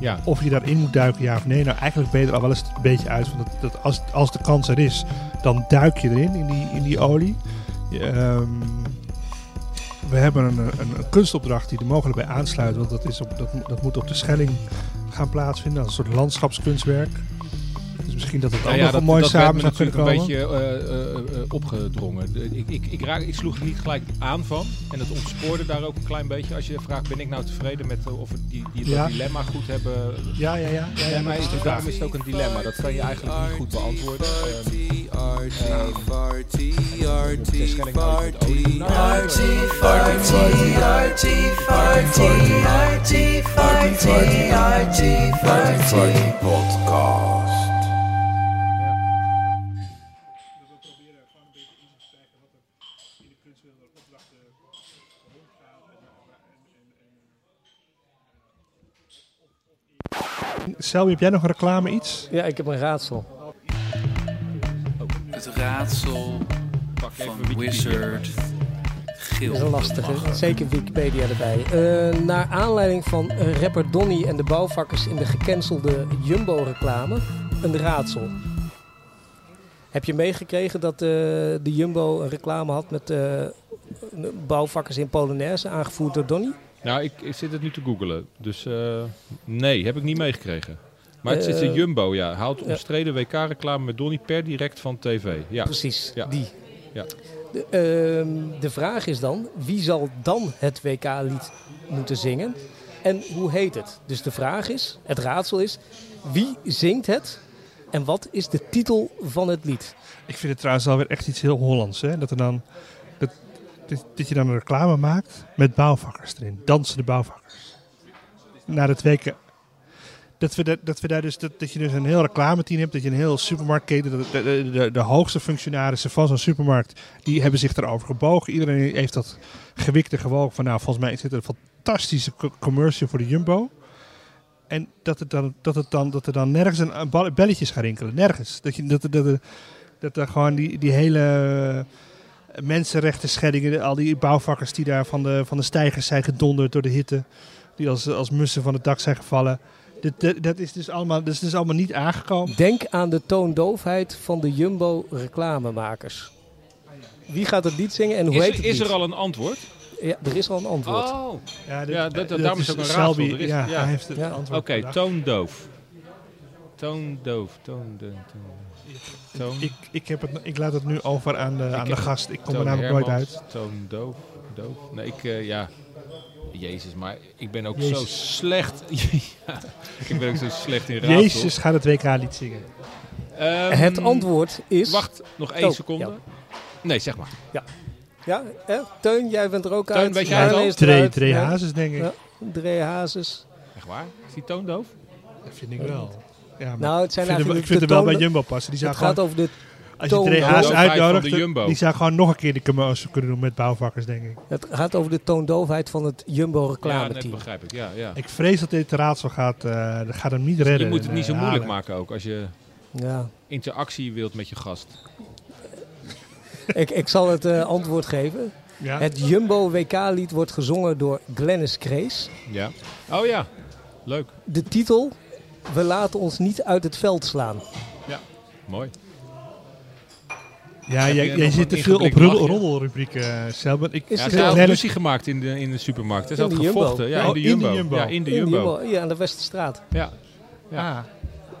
Ja, Of je daarin moet duiken, ja of nee. Nou, eigenlijk je er al wel eens een beetje uit. Want dat, dat als, als de kans er is, dan duik je erin, in die, in die olie. Ehm, we hebben een, een, kunstopdracht die er mogelijk bij aansluit. Want dat, is op, dat, dat moet op de Schelling gaan plaatsvinden. Als een soort landschapskunstwerk. Dus misschien dat het ook Nou ja, nog dat, mooi dat samen me zou kunnen natuurlijk komen. een beetje eh, eh, eh, opgedrongen. Ik, ik, ik, raak, ik sloeg er niet gelijk aan van. En het ontspoorde daar ook een klein beetje. Als je vraagt, ben ik nou tevreden met eh, of we die, die, dat Ja. dilemma goed hebben Ja, ja, ja. ja, ja, dat is daarom is het ook een dilemma. Dat kan je eigenlijk niet goed beantwoorden. Ehm, Selby, heb jij nog een reclame iets? Ja, ik heb een raadsel. Het raadsel Pak even van. Wizard Dat Geel. is een lastige. Zeker Wikipedia erbij. Eh, naar aanleiding van rapper Donny en de bouwvakkers in de gecancelde Jumbo-reclame. Een raadsel. Heb je meegekregen dat eh, de Jumbo een reclame had met eh, bouwvakkers in Polonaise, aangevoerd door Donny? Nou, ik, ik zit het nu te googelen. Dus eh, nee, heb ik niet meegekregen. Maar het is Eh, een Jumbo, ja. Haalt omstreden WK-reclame met Donny per direct van tv. Ja, Precies, Ja. die. Ja. De, ehm, de vraag is dan, wie zal dan het WK-lied moeten zingen? En hoe heet het? Dus de vraag is, het raadsel is, wie zingt het? En wat is de titel van het lied? Ik vind het trouwens alweer echt iets heel Hollands. Hè? Dat, er dan, dat, dat, je dan een reclame maakt met bouwvakkers erin. Dansende bouwvakkers. Na de twee keer. Dat, we, dat, we daar dus, dat, dat je dus een heel reclameteam hebt. Dat je een heel supermarktketen. De, de, de, de hoogste functionarissen van zo'n supermarkt. Die hebben zich daarover gebogen. Iedereen heeft dat gewikt en gewogen. Van nou, volgens mij is dit een fantastische co- commercial voor de Jumbo. En dat, het dan, dat, het dan, dat er dan nergens een, belletjes gaan rinkelen. Nergens. Dat, je, dat, dat, dat, er gewoon die, die hele mensenrechten scheddingen, al die bouwvakkers die daar van de, van de stijgers zijn gedonderd door de hitte, die als, als mussen van het dak zijn gevallen. Dat, dat, dat is dus allemaal, dat is dus allemaal niet aangekomen. Denk aan de toondoofheid van de Jumbo-reclamemakers. Wie gaat het lied zingen en hoe Is, heet er- het is lied? er al een antwoord? Ja, er is al een antwoord. Oh, Ja, Ja, dat- dat- daarom is het ook een raadsel. Is- ja, ja. hij heeft het Ja. antwoord oké. bedacht. toondoof. Toondoof. Toon, toon, toon. Toon, Ik, ik, heb het, ik laat het nu over aan de, aan de gast. Ik kom er Toon namelijk nooit uit. Toon doof, doof. Nee, ik, eh, ja... Jezus, maar ik ben ook zo slecht. ja, ik ben ook zo slecht in raadsel. Jezus gaat het WK-lied zingen. Ehm, Het antwoord is... Wacht, nog één Oh, seconde. ja. Nee, zeg maar. Ja, hè? Teun, jij bent er ook Teun, uit. weet jij het Dre, Ja. Hazes, denk ik. Ja. Dre Hazes. Echt waar? Is die toondoof? Dat vind ik wel. Ja, Nou, het zijn ik vind, hem, eigenlijk ik vind de hem wel bij Jumbo passen. Die Het gaat gewoon, over de, als je de van uitnodigt, de die zou gewoon nog een keer die commercial kunnen doen met bouwvakkers, denk ik. het gaat over de toondoofheid van het Jumbo Ja, net reclameteam. begrijp ik. Ja, ja. Ik vrees dat dit raadsel gaat, eh dat gaat hem niet redden. Je moet het niet zo eh, moeilijk halen. maken ook als je Ja. interactie wilt met je gast. ik, ik zal het eh, antwoord geven. Ja? Het Jumbo WK-lied wordt gezongen door Glennis Grace. Ja. Oh ja, leuk. De titel... We laten ons niet uit het veld slaan. Mooi. ja, Heb jij, jij zit een te veel op roddelrubrieken, uh, Selman. Ik, Ja, ze had wel- ruzie gemaakt in de, in de supermarkt. Ze had gevochten. Ja, Oh, in de in de Jumbo. Ja, in de In Jumbo. Hier aan de Westerstraat. Ja. Ah,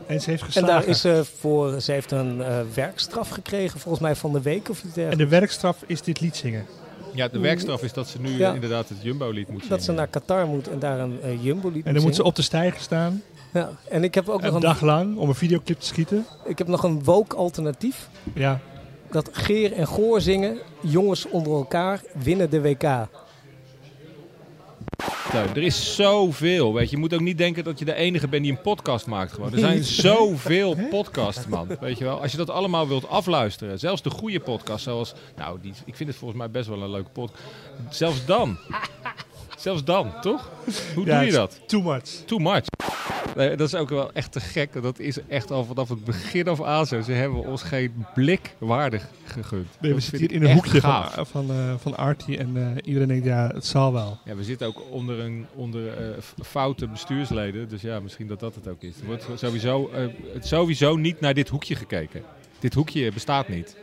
en ze heeft En geslagen. daar is ze voor... Ze heeft een eh, werkstraf gekregen, volgens mij van de week of iets en de werkstraf is dit lied zingen. ja, de werkstraf is dat ze nu Ja. eh, inderdaad het Jumbo-lied moet zingen. Dat ze naar Qatar moet en daar een eh, Jumbo-lied En dan moet ze op de stijger staan, Ja. En ik heb ook nog een dag lang, om een videoclip te schieten. ik heb nog een woke alternatief. Ja, Dat Geer en Goor zingen, jongens onder elkaar winnen de WK. Teun, Er is zoveel, weet je. Je moet ook niet denken dat je de enige bent die een podcast maakt gewoon. Er zijn zoveel podcasts, man. Weet je wel. Als je dat allemaal wilt afluisteren, zelfs de goede podcast zoals... Nou, die, ik vind het volgens mij best wel een leuke podcast. Zelfs dan. Zelfs dan, toch? Hoe Ja, doe je dat? too much. Too much. Nee, dat is ook wel echt te gek. Dat is echt al vanaf het begin af aan zo. Ze hebben ons geen blik waardig gegund. Nee, we zitten hier in een hoekje gaaf. van, van, eh, van Artie en eh, iedereen denkt, ja, het zal wel. Ja, we zitten ook onder, een, onder eh, foute bestuursleden. Dus ja, misschien dat dat het ook is. Er wordt sowieso, eh, het sowieso niet naar dit hoekje gekeken. Dit hoekje bestaat niet.